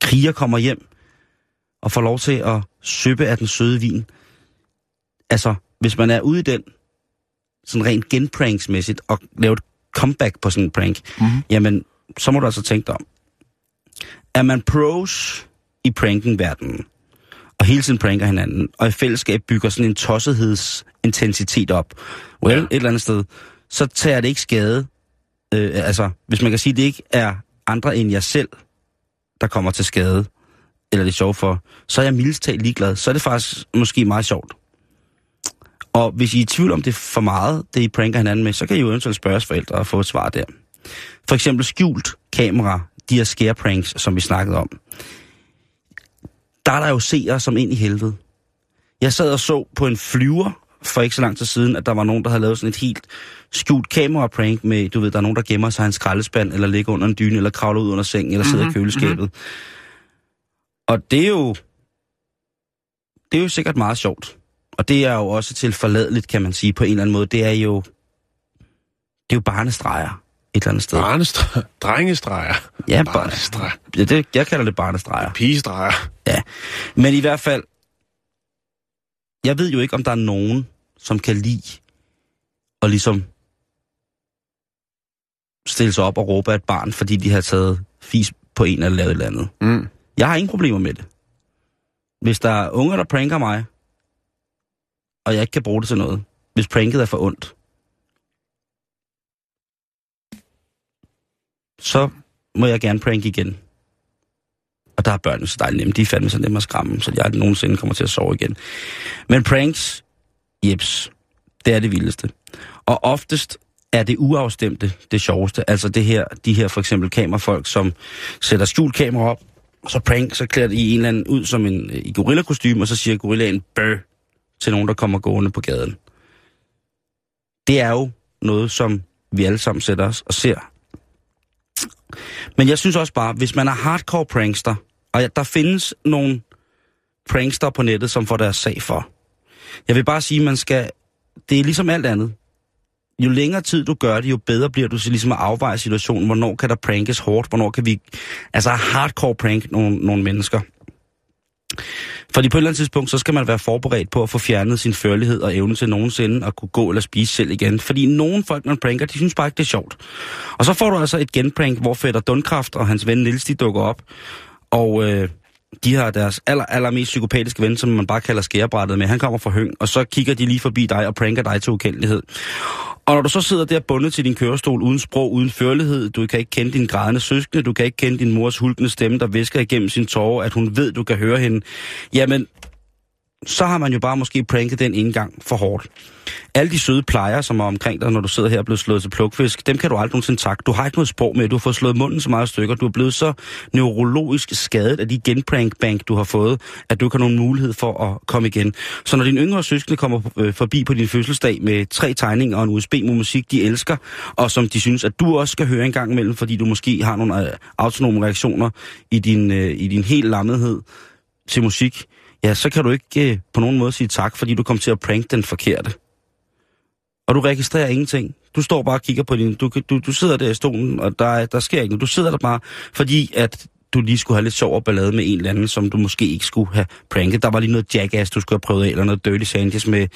kriger kommer hjem og får lov til at søbe af den søde vin. Altså, hvis man er ude i den, sådan rent genpranksmæssigt, og lave et comeback på sådan en prank, mm-hmm. jamen, så må du altså tænke dig om. Er man pros i pranking-verdenen, og hele tiden pranker hinanden, og i fællesskab bygger sådan en tossethedsintensitet op, well, Ja. et eller andet sted, så tager det ikke skade. Øh, altså, hvis man kan sige, at det ikke er andre end jeg selv, der kommer til skade, eller det er sjovt for, så er jeg mildest ligeglad. Så er det faktisk måske meget sjovt. Og hvis I er i tvivl om det er for meget, det I pranker hinanden med, så kan I jo eventuelt spørge jeres forældre og få et svar der. For eksempel skjult kamera, de her scare pranks, som vi snakkede om. Der er der jo seere som ind i helvede. Jeg sad og så på en flyver for ikke så lang tid siden, at der var nogen, der havde lavet sådan et helt skjult kamera-prank med, du ved, der er nogen, der gemmer sig i en skraldespand, eller ligger under en dyne, eller kravler ud under sengen, eller sidder mm-hmm, i køleskabet. Mm-hmm. Og det er jo... Det er jo sikkert meget sjovt. Og det er jo også til forladeligt, kan man sige, på en eller anden måde. Det er jo... Det er jo barnestreger et eller andet sted. Barnestreger. Drengestreger. Ja, bar- Barnestreger. ja, det, jeg kalder det barnestreger. Pigestreger. Ja, men i hvert fald, jeg ved jo ikke, om der er nogen, som kan lide og ligesom stille sig op og råbe af et barn, fordi de har taget fis på en eller lavet et eller andet. Mm. Jeg har ingen problemer med det. Hvis der er unger, der pranker mig, og jeg ikke kan bruge det til noget, hvis pranket er for ondt, så må jeg gerne prank igen. Og der er børnene så dejligt nemme. De er fandme så nemme at skræmme, så jeg aldrig nogensinde kommer til at sove igen. Men pranks, jeps, det er det vildeste. Og oftest er det uafstemte det sjoveste. Altså det her, de her for eksempel kamerafolk, som sætter skjult kamera op, og så prank, så klæder de en eller anden ud som en øh, i gorilla kostume og så siger gorillaen bøh til nogen, der kommer gående på gaden. Det er jo noget, som vi alle sammen sætter os og ser. Men jeg synes også bare, hvis man er hardcore prankster, og der findes nogle prankster på nettet, som får deres sag for. Jeg vil bare sige, man skal... Det er ligesom alt andet. Jo længere tid du gør det, jo bedre bliver du til ligesom at afveje situationen. Hvornår kan der prankes hårdt? Hvornår kan vi... Altså hardcore prank nogle, nogle mennesker. Fordi på et eller andet tidspunkt, så skal man være forberedt på at få fjernet sin førlighed og evne til nogensinde at kunne gå eller spise selv igen. Fordi nogle folk, man pranker, de synes bare ikke, det er sjovt. Og så får du altså et genprank, hvor Fætter Dundkraft og hans ven Nils, de dukker op. Og øh, de har deres aller, allermest psykopatiske ven, som man bare kalder skærebrættet med. Han kommer fra Høng, og så kigger de lige forbi dig og pranker dig til ukendelighed. Og når du så sidder der bundet til din kørestol uden sprog, uden førlighed, du kan ikke kende din grædende søskende, du kan ikke kende din mors hulkende stemme, der visker igennem sin tårer, at hun ved, du kan høre hende, jamen, så har man jo bare måske pranket den en gang for hårdt. Alle de søde plejer, som er omkring dig, når du sidder her og bliver slået til plukfisk, dem kan du aldrig nogensinde takke. Du har ikke noget sprog med, du har fået slået munden så meget stykker, du er blevet så neurologisk skadet af de genprankbank, du har fået, at du ikke har nogen mulighed for at komme igen. Så når din yngre søskende kommer øh, forbi på din fødselsdag med tre tegninger og en USB med musik, de elsker, og som de synes, at du også skal høre en gang imellem, fordi du måske har nogle øh, autonome reaktioner i din, øh, i din helt lammethed til musik, ja, så kan du ikke øh, på nogen måde sige tak, fordi du kom til at prank den forkerte. Og du registrerer ingenting. Du står bare og kigger på din... Du, du, du sidder der i stolen, og der, der sker ikke noget. Du sidder der bare, fordi at du lige skulle have lidt sjov og ballade med en eller anden, som du måske ikke skulle have pranket. Der var lige noget jackass, du skulle have prøvet af, eller noget dirty sandwich med,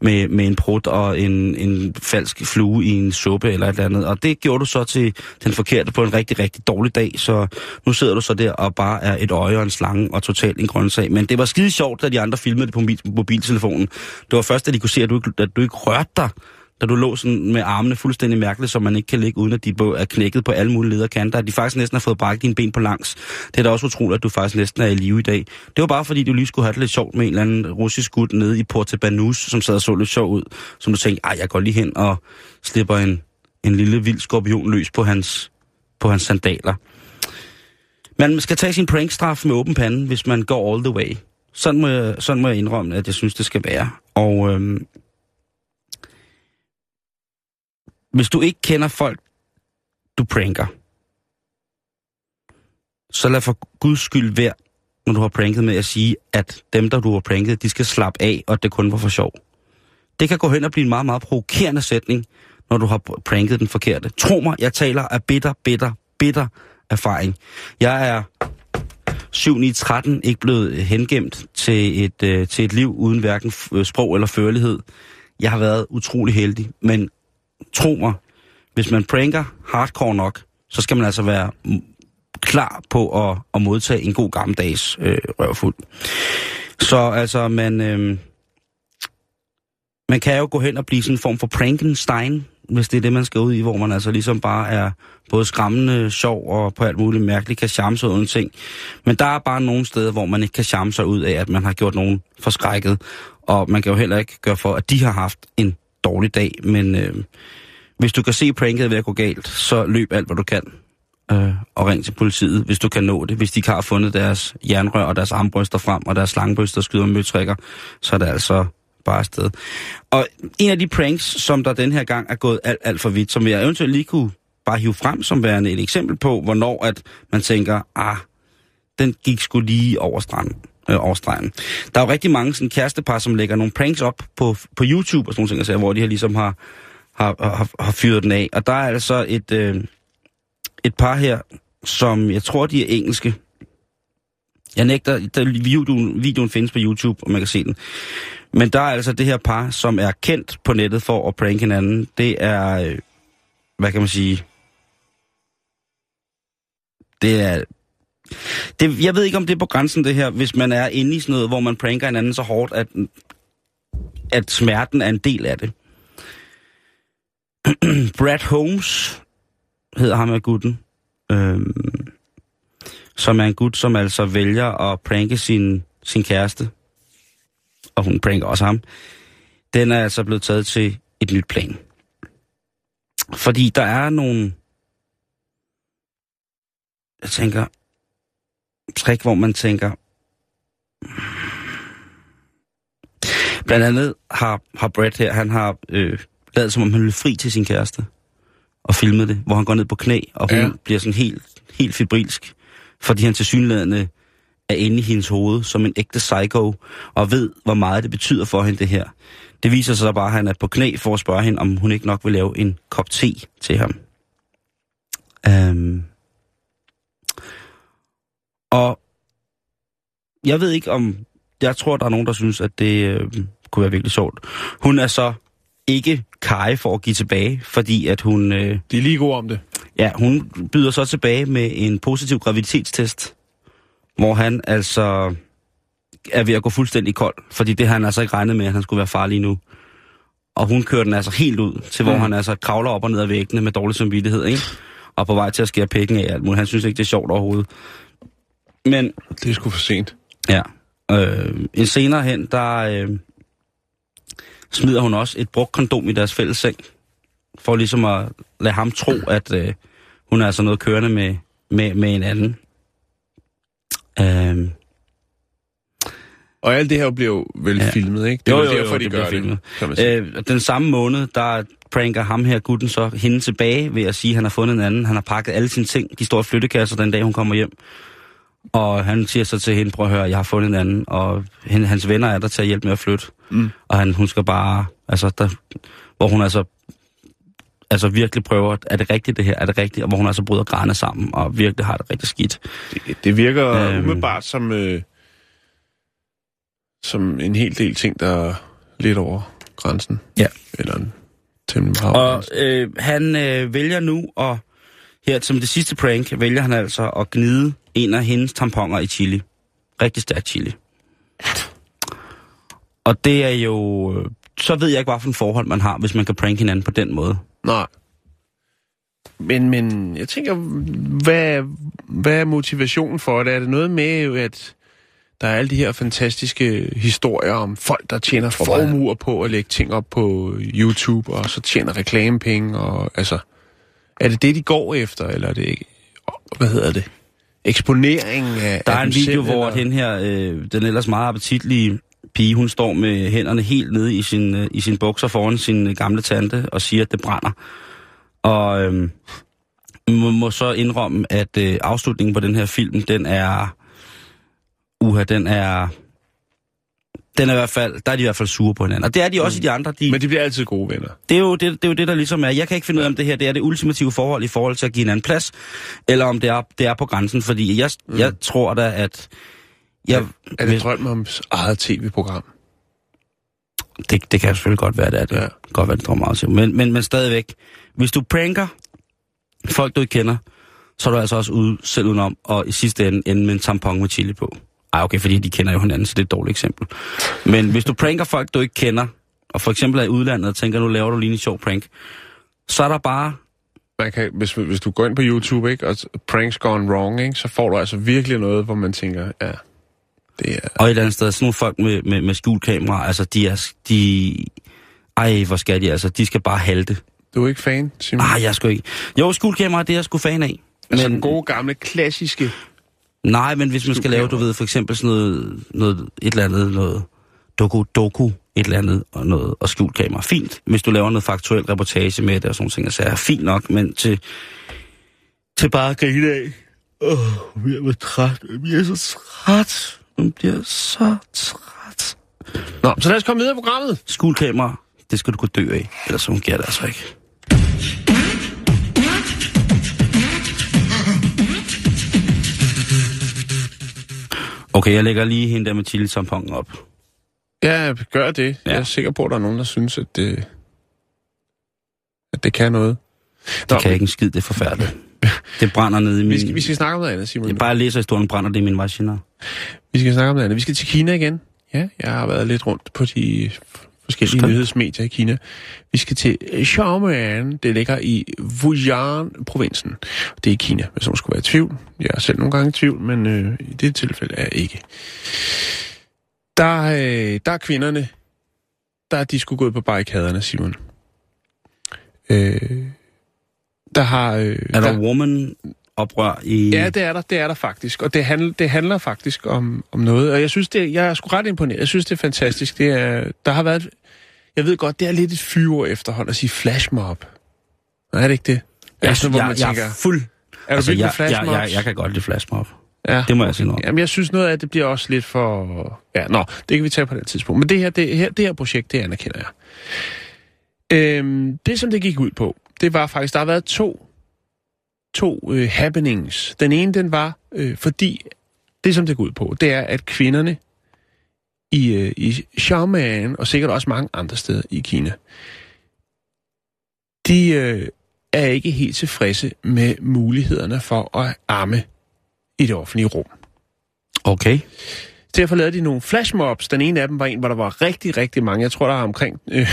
med, med en prut og en, en falsk flue i en suppe eller et eller andet. Og det gjorde du så til den forkerte på en rigtig, rigtig dårlig dag. Så nu sidder du så der og bare er et øje og en slange og totalt en grøntsag. Men det var skide sjovt, da de andre filmede det på mobiltelefonen. Det var først, da de kunne se, at du, ikke- at du ikke rørte dig da du lå sådan med armene fuldstændig mærkeligt, så man ikke kan ligge, uden at de er knækket på alle mulige lederkanter, at de faktisk næsten har fået brækket dine ben på langs. Det er da også utroligt, at du faktisk næsten er i live i dag. Det var bare fordi, du lige skulle have det lidt sjovt med en eller anden russisk gut nede i Porte Banus, som sad og så lidt sjov ud, som du tænkte, ej, jeg går lige hen og slipper en, en lille vild skorpion løs på hans, på hans sandaler. Man skal tage sin prankstraf med åben pande, hvis man går all the way. Sådan må jeg, sådan må jeg indrømme, at jeg synes, det skal være. Og øhm, hvis du ikke kender folk, du pranker, så lad for guds skyld være, når du har pranket med at sige, at dem, der du har pranket, de skal slappe af, og at det kun var for sjov. Det kan gå hen og blive en meget, meget provokerende sætning, når du har pranket den forkerte. Tro mig, jeg taler af bitter, bitter, bitter erfaring. Jeg er 7-9-13 ikke blevet hengemt til et, øh, til et liv uden hverken sprog eller førlighed. jeg har været utrolig heldig, men tro mig, hvis man pranker hardcore nok, så skal man altså være klar på at, at modtage en god gammeldags øh, røvfuld. Så altså, man, øh, man kan jo gå hen og blive sådan en form for Frankenstein, hvis det er det, man skal ud i, hvor man altså ligesom bare er både skræmmende, sjov og på alt muligt mærkeligt kan charme sig uden ting. Men der er bare nogle steder, hvor man ikke kan charme sig ud af, at man har gjort nogen forskrækket. Og man kan jo heller ikke gøre for, at de har haft en dårlig dag. Men øh, hvis du kan se pranket ved at gå galt, så løb alt, hvad du kan. Øh, og ring til politiet, hvis du kan nå det. Hvis de ikke har fundet deres jernrør og deres armbryster frem, og deres slangebryster skyder med møtrikker, så er det altså bare afsted. Og en af de pranks, som der den her gang er gået alt, alt for vidt, som jeg eventuelt lige kunne bare hive frem som værende et eksempel på, hvornår at man tænker, ah, den gik sgu lige over stranden. Øh, over stregen. Der er jo rigtig mange sådan kærestepar, som lægger nogle pranks op på, på YouTube og sådan nogle ting, hvor de her ligesom har, har, har, har fyret den af. Og der er altså et, øh, et par her, som jeg tror, de er engelske. Jeg nægter, der, videoen, videoen findes på YouTube, og man kan se den. Men der er altså det her par, som er kendt på nettet for at prank hinanden. Det er, øh, hvad kan man sige, det er, det, jeg ved ikke, om det er på grænsen det her, hvis man er inde i sådan noget, hvor man pranker hinanden så hårdt, at, at smerten er en del af det. Brad Holmes hedder ham af gutten, øhm, som er en gut, som altså vælger at pranke sin, sin kæreste og hun pranker også ham, den er altså blevet taget til et nyt plan. Fordi der er nogle, jeg tænker, trick, hvor man tænker, blandt andet har, har Brad her, han har øh, lavet som om han ville fri til sin kæreste og filmet det, hvor han går ned på knæ, og hun ja. bliver sådan helt, helt fibrilsk, fordi han til synlædende er inde i hendes hoved som en ægte psycho, og ved, hvor meget det betyder for hende det her. Det viser sig så bare, at han er på knæ for at spørge hende, om hun ikke nok vil lave en kop te til ham. Um, og jeg ved ikke om... Jeg tror, der er nogen, der synes, at det øh, kunne være virkelig sjovt. Hun er så ikke kaj for at give tilbage, fordi at hun... Øh, De er lige gode om det. Ja, hun byder så tilbage med en positiv graviditetstest hvor han altså er ved at gå fuldstændig kold, fordi det har han altså ikke regnet med, at han skulle være farlig nu. Og hun kører den altså helt ud, til hvor mm. han altså kravler op og ned ad væggene med dårlig samvittighed, ikke? Og på vej til at skære pikken af alt muligt. Han synes ikke, det er sjovt overhovedet. Men... Det er sgu for sent. Ja. Øh, en senere hen, der øh, smider hun også et brugt kondom i deres fælles seng. For ligesom at lade ham tro, at øh, hun er altså noget kørende med, med, med en anden. Øhm. Og alt det her bliver jo vel ja. filmet, ikke? Det er jo, jo, jo, derfor, jo, de det gør filmet. det. Øh, den samme måned, der pranker ham her, gutten, så hende tilbage ved at sige, at han har fundet en anden. Han har pakket alle sine ting. De står i flyttekasser den dag, hun kommer hjem. Og han siger så til hende, prøv at høre, jeg har fundet en anden. Og hende, hans venner er der til at hjælpe med at flytte. Mm. Og han, hun skal bare, altså, der, hvor hun altså altså virkelig prøver, er det rigtigt det her, er det rigtigt, og hvor hun altså bryder græne sammen, og virkelig har det rigtig skidt. Det, det virker øhm, umiddelbart som, øh, som en hel del ting, der er lidt over grænsen. Ja. Eller en temmelig Og øh, han øh, vælger nu, og her som det sidste prank, vælger han altså at gnide en af hendes tamponer i chili. Rigtig stærk chili. Og det er jo... Øh, så ved jeg ikke, hvilken forhold man har, hvis man kan prank hinanden på den måde. Nej. Men, men jeg tænker, hvad, hvad er motivationen for det? Er det noget med, at der er alle de her fantastiske historier om folk, der tjener formuer på at lægge ting op på YouTube, og så tjener reklamepenge, og altså... Er det det, de går efter, eller er det ikke... Hvad hedder det? Eksponering af Der er en video, selv, hvor eller? den her, øh, den ellers meget appetitlige pige, hun står med hænderne helt nede i sin, øh, i sin bukser foran sin øh, gamle tante og siger, at det brænder. Og øh, må, må så indrømme, at øh, afslutningen på den her film, den er... Uha, den er... Den er i hvert fald, der er de i hvert fald sure på hinanden. Og det er de også mm. i de andre. De, Men de bliver altid gode venner. det, er jo det, det er jo det, der ligesom er. Jeg kan ikke finde ud af, om det her det er det ultimative forhold i forhold til at give hinanden plads, eller om det er, det er på grænsen. Fordi jeg, mm. jeg tror da, at... Jeg, Er det drøm om eget tv-program? Det, det kan selvfølgelig godt være, det er det. Ja. Godt være, det tror meget til. Men, men, men stadigvæk, hvis du pranker folk, du ikke kender, så er du altså også ude, selv udenom, og i sidste ende ende med en tampon med chili på. Ej, okay, fordi de kender jo hinanden, så det er et dårligt eksempel. Men hvis du pranker folk, du ikke kender, og for eksempel er i udlandet og tænker, nu laver du lige en sjov prank, så er der bare... Man kan, hvis, hvis du går ind på YouTube, ikke, og pranks gone wrong, ikke, så får du altså virkelig noget, hvor man tænker, ja, det er... Og et eller andet sted, sådan nogle folk med, med, med skjulkamera, altså de er... De, ej, hvor skal de altså? De skal bare halte. Du er ikke fan, Simon? Nej, jeg skulle ikke. Jo, skjulkamera, det er jeg sgu fan af. altså den gode, gamle, klassiske... Nej, men hvis man skal lave, du ved, for eksempel sådan noget, noget et eller andet, noget doku, doku, et eller andet, og noget, og skjult kamera. Fint, hvis du laver noget faktuel reportage med det og sådan ting, så er fint nok, men til, til bare at grine af. Åh, oh, jeg er træt, jeg er så træt. Jeg bliver så træt. Nå, så lad os komme videre i programmet. Skjult det skal du kunne dø af, ellers fungerer det altså ikke. Okay, jeg lægger lige hende der med chili tamponen op. Ja, gør det. Ja. Jeg er sikker på, at der er nogen, der synes, at det, at det kan noget. Det kan ikke en skid, det er forfærdeligt. Det brænder ned i min... Vi skal, vi skal snakke om noget andet, Simon. Jeg bare læser historien, brænder det i min vagina. Vi skal snakke om noget andet. Vi skal til Kina igen. Ja, jeg har været lidt rundt på de forskellige Skønt. nyhedsmedier i Kina. Vi skal til Xiamen. Det ligger i Fujian-provinsen. Det er i Kina, hvis man skulle være i tvivl. Jeg er selv nogle gange i tvivl, men øh, i det tilfælde er jeg ikke. Der, øh, der er kvinderne, der er de skulle gået på barrikaderne, Simon. Øh, der har... Øh, Er der woman oprør i... Ja, det er der, det er der faktisk. Og det handler, det handler faktisk om, om noget. Og jeg synes, det, jeg er sgu ret imponeret. Jeg synes, det er fantastisk. Det er, der har været... Jeg ved godt, det er lidt et fyre efterhånd at sige flashmob. Nej, er det ikke det? jeg, Altså, hvor jeg, man jeg, tænker, er fuld... Er du altså, jeg, jeg, jeg, jeg, kan godt lide flashmob. Ja. Det må jeg sige noget. Jamen, jeg synes noget af det bliver også lidt for... Ja, nå, det kan vi tage på det tidspunkt. Men det her, det her, det her projekt, det anerkender jeg. Øhm, det, som det gik ud på, det var faktisk, der har været to, to øh, happenings. Den ene, den var, øh, fordi det, som det går ud på, det er, at kvinderne i, øh, i Xiamen, og sikkert også mange andre steder i Kina, de øh, er ikke helt tilfredse med mulighederne for at amme i det offentlige rum. Okay. Derfor lavede de nogle flashmobs. Den ene af dem var en, hvor der var rigtig, rigtig mange. Jeg tror, der er omkring, øh,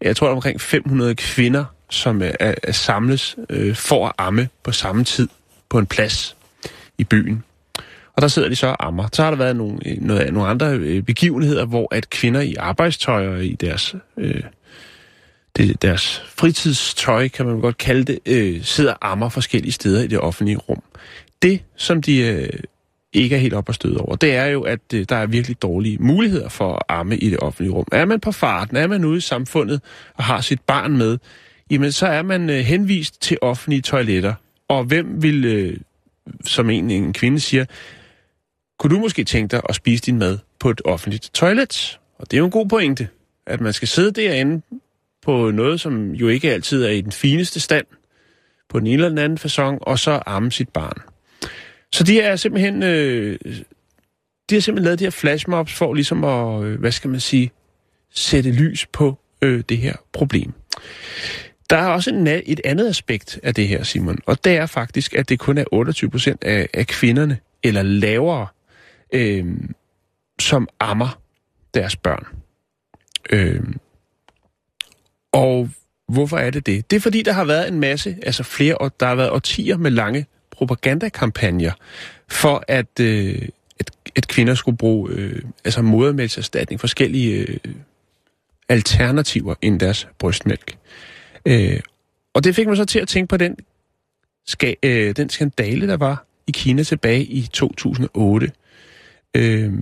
jeg tror, der er omkring 500 kvinder, som er, er, samles øh, for at amme på samme tid på en plads i byen. Og der sidder de så og ammer. Så har der været nogle, øh, noget, nogle andre øh, begivenheder, hvor at kvinder i arbejdstøj og i deres, øh, det, deres fritidstøj, kan man godt kalde det, øh, sidder og ammer forskellige steder i det offentlige rum. Det, som de øh, ikke er helt op og støde over, det er jo, at øh, der er virkelig dårlige muligheder for at amme i det offentlige rum. Er man på farten, er man ude i samfundet og har sit barn med, jamen så er man øh, henvist til offentlige toiletter. Og hvem vil, øh, som en, en kvinde siger, kunne du måske tænke dig at spise din mad på et offentligt toilet? Og det er jo en god pointe, at man skal sidde derinde på noget, som jo ikke altid er i den fineste stand, på den ene eller den anden façon, og så amme sit barn. Så de er simpelthen, øh, de har simpelthen lavet de her flashmobs for ligesom at, øh, hvad skal man sige, sætte lys på øh, det her problem. Der er også en, et andet aspekt af det her, Simon, og det er faktisk, at det kun er 28 procent af, af kvinderne, eller lavere, øh, som ammer deres børn. Øh, og hvorfor er det det? Det er fordi, der har været en masse, altså flere, og der har været årtier med lange propagandakampagner for, at, øh, at, at kvinder skulle bruge øh, altså modermælkserstatning, forskellige øh, alternativer end deres brystmælk. Øh, Øh, og det fik mig så til at tænke på den, ska, øh, den skandale, der var i Kina tilbage i 2008, øh,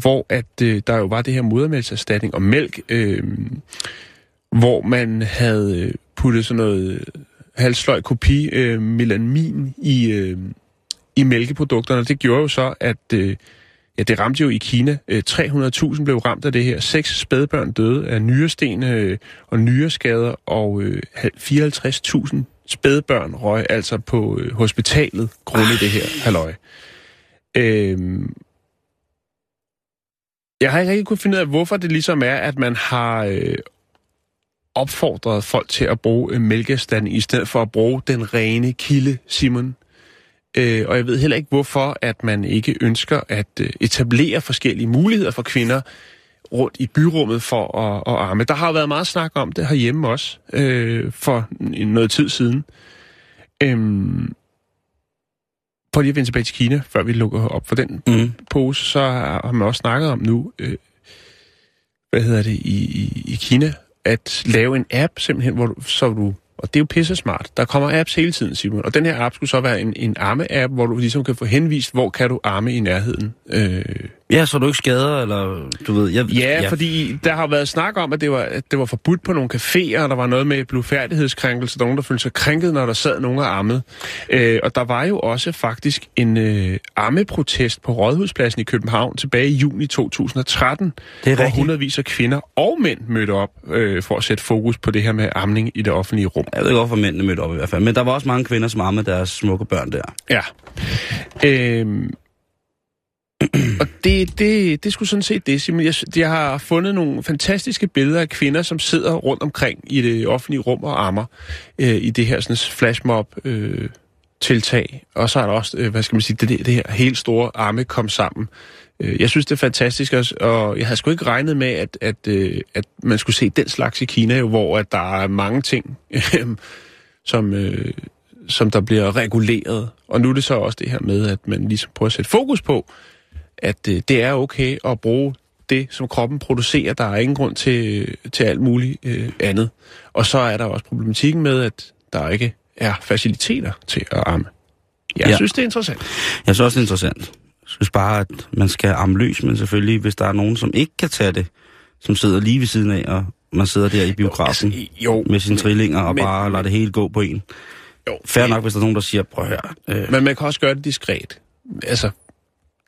hvor at øh, der jo var det her modermælkserstatning og mælk, øh, hvor man havde puttet sådan noget halvsløj kopi øh, melamin i, øh, i mælkeprodukterne. Det gjorde jo så, at øh, ja, det ramte jo i Kina. Øh, 300.000 blev ramt af det her. Seks spædbørn døde af nyresten øh, og nyreskader, og øh, 54.000 spædbørn røg altså på hospitalet grundet det her halløj. Øhm, Jeg har ikke rigtig kunnet finde ud af, hvorfor det ligesom er, at man har øh, opfordret folk til at bruge øh, mælkestand i stedet for at bruge den rene kilde, Simon. Øh, og jeg ved heller ikke, hvorfor at man ikke ønsker at øh, etablere forskellige muligheder for kvinder rundt i byrummet for at, at arme. Der har jo været meget snak om det herhjemme også, øh, for noget tid siden. Øhm, for lige at vende tilbage til Kina, før vi lukker op for den Mm. pose, så har man også snakket om nu, øh, hvad hedder det, i, i, i Kina, at lave en app simpelthen, hvor du, så du, og det er jo pisse smart. Der kommer apps hele tiden, Simon, og den her app skulle så være en, en arme-app, hvor du ligesom kan få henvist, hvor kan du arme i nærheden. Øh, Ja, så du ikke skader, eller du ved... Jeg, Ja, ja, fordi der har været snak om, at det var, at det var forbudt på nogle caféer, og der var noget med blufærdighedskrænkelse, der var nogen, der følte sig krænket, når der sad nogen og ammede. Øh, og der var jo også faktisk en øh, armeprotest på Rådhuspladsen i København tilbage i juni 2013, Det er hvor rigtigt. hundredvis af kvinder og mænd mødte op øh, for at sætte fokus på det her med amning i det offentlige rum. Jeg ved ikke, hvorfor mændene mødte op i hvert fald. Men der var også mange kvinder, som ammede deres smukke børn der. Ja. Øhm, og det, det, det skulle sådan set det, Simon. Jeg, jeg har fundet nogle fantastiske billeder af kvinder, som sidder rundt omkring i det offentlige rum og ammer øh, i det her sådan, flashmob øh, tiltag. Og så er der også, øh, hvad skal man sige, det, det, det her helt store arme kom sammen. Øh, jeg synes, det er fantastisk, og, og jeg havde sgu ikke regnet med, at, at, øh, at man skulle se den slags i Kina, jo, hvor at der er mange ting, øh, som, øh, som der bliver reguleret. Og nu er det så også det her med, at man ligesom prøver at sætte fokus på, at øh, det er okay at bruge det, som kroppen producerer. Der er ingen grund til, til alt muligt øh, andet. Og så er der også problematikken med, at der ikke er faciliteter til at amme. Jeg Ja. synes, det er interessant. Jeg synes også, det er interessant. Jeg synes bare, at man skal amme løs, men selvfølgelig, hvis der er nogen, som ikke kan tage det, som sidder lige ved siden af, og man sidder der i biografen Altså, jo, med sine trillinger og men- bare lader det hele gå på en. jo, Fair nok, hvis der er nogen, der siger, prøv at høre. Øh, Men man kan også gøre det diskret. Altså,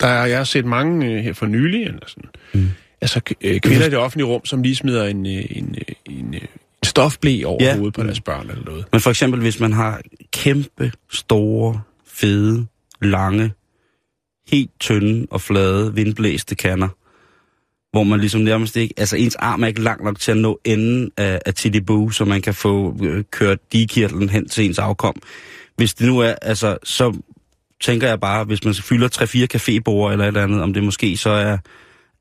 der er, jeg har set mange øh, her for nylig, eller sådan, mm. altså øh, kvinder i det offentlige rum, som lige smider en, øh, en, øh, en, en stofblæ over Ja. hovedet på deres børn eller noget. Men for eksempel, hvis man har kæmpe, store, fede, lange, helt tynde og flade, vindblæste kander, hvor man ligesom nærmest ikke, altså ens arm er ikke lang nok til at nå enden af, af Tidiboo, så man kan få øh, kørt digekirtlen hen til ens afkom. Hvis det nu er, altså, så tænker jeg bare, hvis man fylder 3-4 cafébord eller et eller andet, om det måske så er,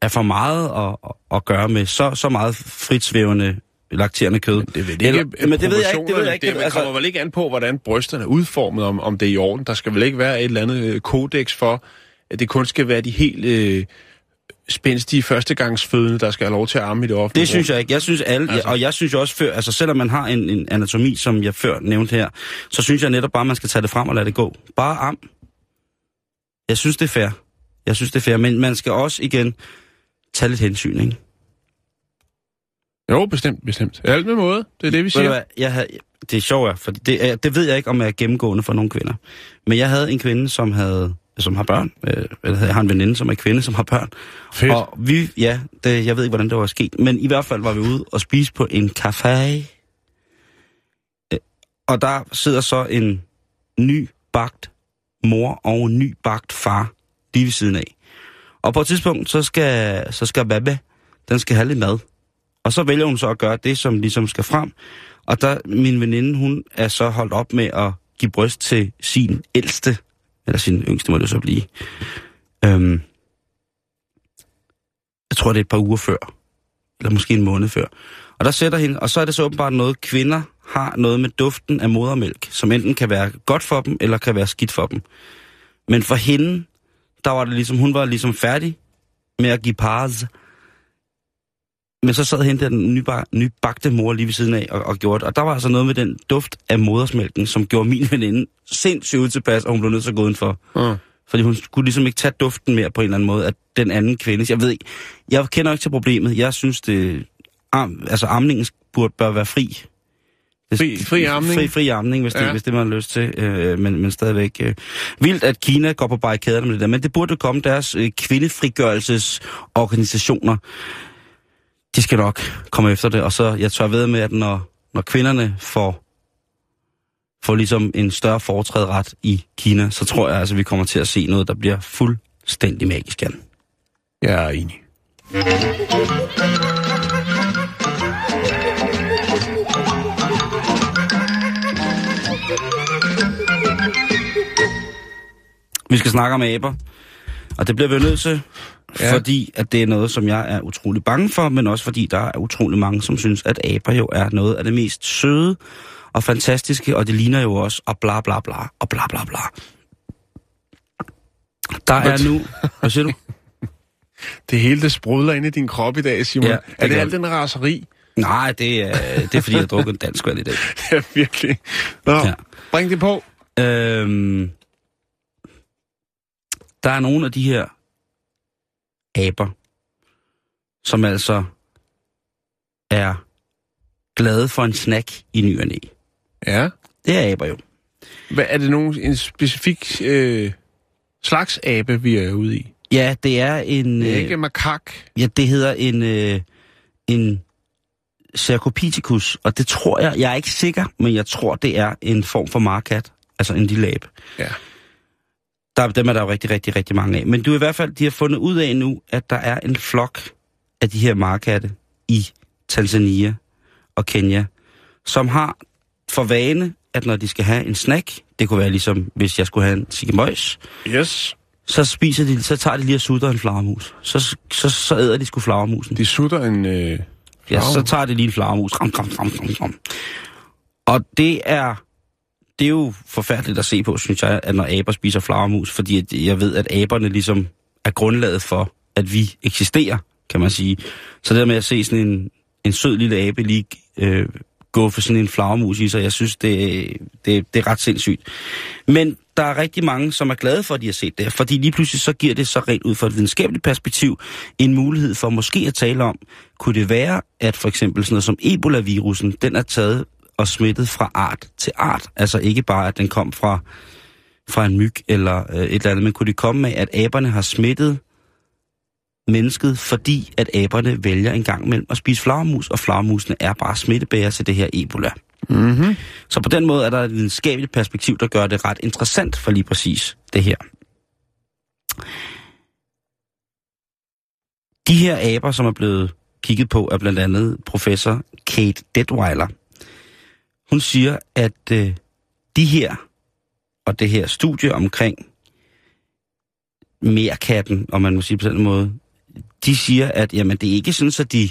er for meget at, at, gøre med så, så meget fritsvævende lakterende kød. Det ved Eller- men det ved jeg ikke, det ved jeg ikke. Det, Altså- kommer vel ikke an på, hvordan brysterne er udformet, om, om det er i orden. Der skal vel ikke være et eller andet øh, kodex for, at det kun skal være de helt øh, spændstige førstegangsfødende, der skal have lov til at arme i det offentlige Det synes jeg ikke. Jeg synes alle, altså. Og jeg synes også før, altså selvom man har en, en anatomi, som jeg før nævnte her, så synes jeg netop bare, man skal tage det frem og lade det gå. Bare am. Jeg synes, det er fair. Jeg synes, det er fair, men man skal også igen tage lidt hensyn, ikke? Jo, bestemt, bestemt. Alt med måde. Det er det, vi siger. hvad, jeg havde, det er sjovt, for det, er, det ved jeg ikke, om jeg er gennemgående for nogle kvinder. Men jeg havde en kvinde, som havde som har børn. Øh, eller jeg har en veninde, som er kvinde, som har børn. Fedt. Og vi, ja, det, jeg ved ikke, hvordan det var sket, men i hvert fald var vi ude og spise på en café. Øh, Og der sidder så en ny bagt mor og en ny bagt far lige ved siden af. Og på et tidspunkt, så skal, så skal Babbe, den skal have lidt mad. Og så vælger hun så at gøre det, som ligesom skal frem. Og der, min veninde, hun er så holdt op med at give bryst til sin ældste, eller sin yngste må det så blive. Øhm, jeg tror, det er et par uger før. Eller måske en måned før. Og der sætter hende, og så er det så åbenbart noget, kvinder har noget med duften af modermælk, som enten kan være godt for dem, eller kan være skidt for dem. Men for hende, der var det ligesom, hun var ligesom færdig med at give pars. Men så sad hende der den nyba- nybagte mor lige ved siden af og, og gjorde det. Og der var altså noget med den duft af modersmælken, som gjorde min veninde sindssygt utilpas, og hun blev nødt til at gå udenfor. Ja. Fordi hun kunne ligesom ikke tage duften mere på en eller anden måde, at den anden kvinde... Jeg ved ikke, jeg kender ikke til problemet. Jeg synes, det... Am, altså, amningen burde bør være fri. Det- Fri- fri amning? Fri, fri amning, hvis det, Ja. hvis det man har lyst til. Øh, men, men stadigvæk... Øh. Vildt, at Kina går på barrikaderne med det der. Men det burde jo komme deres øh, kvindefrigørelsesorganisationer. De skal nok komme efter det. Og så, jeg tør ved med, at når, når kvinderne får får ligesom en større foretræderet i Kina, så tror jeg altså, vi kommer til at se noget, der bliver fuldstændig magisk, Jan. Jeg er enig. Vi skal snakke om aber, og det bliver vi nødt til, Ja. fordi at det er noget, som jeg er utrolig bange for, men også fordi der er utrolig mange, som synes, at aber jo er noget af det mest søde og fantastiske, og det ligner jo også, og bla bla bla, og bla bla bla. Der er nu... Hvad siger du? Det hele, det sprudler ind i din krop i dag, Simon. Ja, det er det gør al det. den raseri? Nej, det er, det er fordi, jeg har drukket en dansk vand i dag. Ja, virkelig. Nå, ja. bring det på. Øhm, der er nogle af de her aber, som altså er glade for en snack i ny og næ. Ja. Det er aber jo. Hvad, er det nogen, en specifik øh, slags abe, vi er ude i? Ja, det er en... Det er Øh, ikke makak. ja, det hedder en... Øh, en Cercopithecus, og det tror jeg, jeg er ikke sikker, men jeg tror, det er en form for markat, altså en lille abe. Ja. Der, dem er der jo rigtig, rigtig, rigtig mange af. Men du i hvert fald, de har fundet ud af nu, at der er en flok af de her markatte i Tanzania og Kenya, som har for vane, at når de skal have en snack, det kunne være ligesom, hvis jeg skulle have en sikimøjs, Yes. så spiser de, så tager de lige og sutter en flagermus. Så, så, så æder de sgu flagermusen. De sutter en... Øh, Ja, så tager det lige en flagermus. Ram, ram, ram, ram, ram. Og det er, det er jo forfærdeligt at se på, synes jeg, at når aber spiser flagermus, fordi at jeg ved, at aberne ligesom er grundlaget for, at vi eksisterer, kan man sige. Så det der med at se sådan en, en sød lille abe lige øh, gå for sådan en flagermus i sig, jeg synes, det, det, det er ret sindssygt. Men der er rigtig mange, som er glade for, at de har set det, fordi lige pludselig så giver det så rent ud fra et videnskabeligt perspektiv en mulighed for måske at tale om, kunne det være, at for eksempel sådan noget som Ebola-virusen, den er taget og smittet fra art til art. Altså ikke bare, at den kom fra, fra en myg eller øh, et eller andet, men kunne det komme med, at aberne har smittet mennesket, fordi at aberne vælger en gang imellem at spise flagermus, og flagermusene er bare smittebærer til det her Ebola. mm-hmm. Så på den måde er der et videnskabeligt perspektiv, der gør det ret interessant for lige præcis det her. De her aber, som er blevet kigget på, er blandt andet professor Kate Detweiler. Hun siger, at øh, de her, og det her studie omkring merkatten, om man må sige på den måde, de siger, at jamen, det er ikke sådan, at de,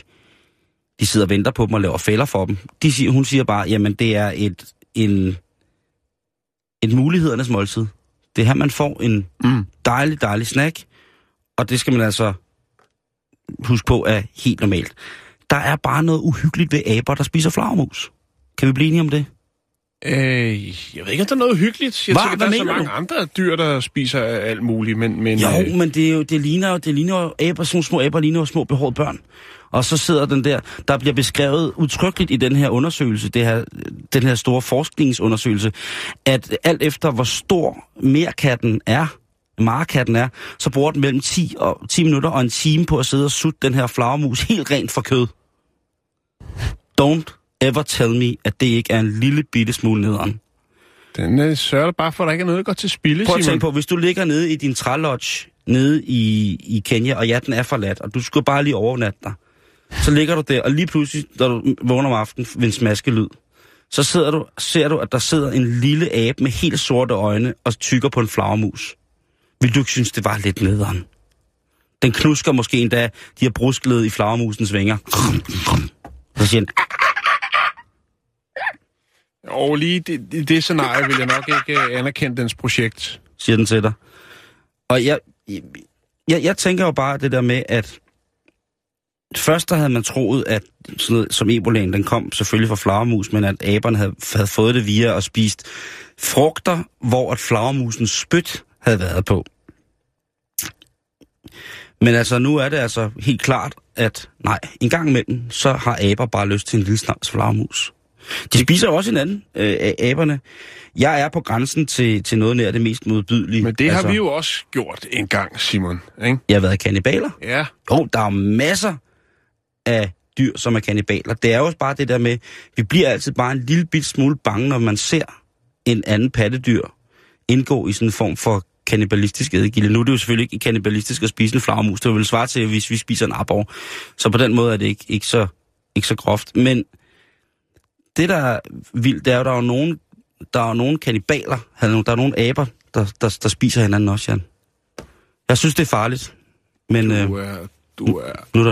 de sidder og venter på dem og laver fælder for dem. De siger, hun siger bare, jamen det er et, en, et mulighedernes måltid. Det er her, man får en Mm. dejlig, dejlig snack, og det skal man altså huske på er helt normalt. Der er bare noget uhyggeligt ved aber, der spiser flagermus. Kan vi blive enige om det? Øh, jeg ved ikke, om der er noget hyggeligt. Jeg Hva? tænker, Hvad der er så mange du? andre dyr, der spiser alt muligt, men... men Jo, øh, men det, er jo, det ligner jo, det ligner jo aber, sådan små aber ligner jo små behårede børn. Og så sidder den der, der bliver beskrevet utryggeligt i den her undersøgelse, det her, den her store forskningsundersøgelse, at alt efter hvor stor merkatten er, markatten er, så bruger den mellem 10, og 10 minutter og en time på at sidde og sutte den her flagermus helt rent for kød. Don't ever tell me, at det ikke er en lille bitte smule nederen. Den øh, sørger bare for, at der ikke er noget, der går til spilde, Prøv at tænke på, hvis du ligger nede i din trælodge nede i, i Kenya, og ja, den er forladt, og du skulle bare lige overnatte dig. Så ligger du der, og lige pludselig, når du vågner om aftenen ved en smaskelyd, så sidder du, ser du, at der sidder en lille abe med helt sorte øjne og tykker på en flagermus. Vil du ikke synes, det var lidt nederen? Den knusker måske endda de her brusklede i flagermusens vinger. Så siger den, og lige det, det, det scenarie vil jeg nok ikke øh, anerkende dens projekt. siger den til dig. Og jeg, jeg, jeg tænker jo bare det der med, at først der havde man troet, at sådan noget, som ebolaen, den kom selvfølgelig fra flagermus, men at aberne havde, havde fået det via at spist frugter, hvor at flagermusens spyt havde været på. Men altså, nu er det altså helt klart, at nej, en gang imellem, så har aber bare lyst til en lille snavs flagermus. De spiser også hinanden, øh, aberne. Jeg er på grænsen til, til noget nær det mest modbydelige. Men det altså... har vi jo også gjort en gang, Simon. Ikke? Jeg har været kannibaler. Ja. Jo, der er masser af dyr, som er kannibaler. Det er jo også bare det der med, vi bliver altid bare en lille bit smule bange, når man ser en anden pattedyr indgå i sådan en form for kannibalistisk ædegilde. Nu er det jo selvfølgelig ikke kannibalistisk at spise en flagermus. Det vil svare til, hvis vi spiser en abor. Så på den måde er det ikke, ikke, så, ikke så groft. Men det, der er vildt, det er jo, der er jo nogen, der er jo nogle kannibaler, der er nogle aber, der, der, der spiser hinanden også, Jan. Jeg synes, det er farligt. Men øh, Du er, du er nu er der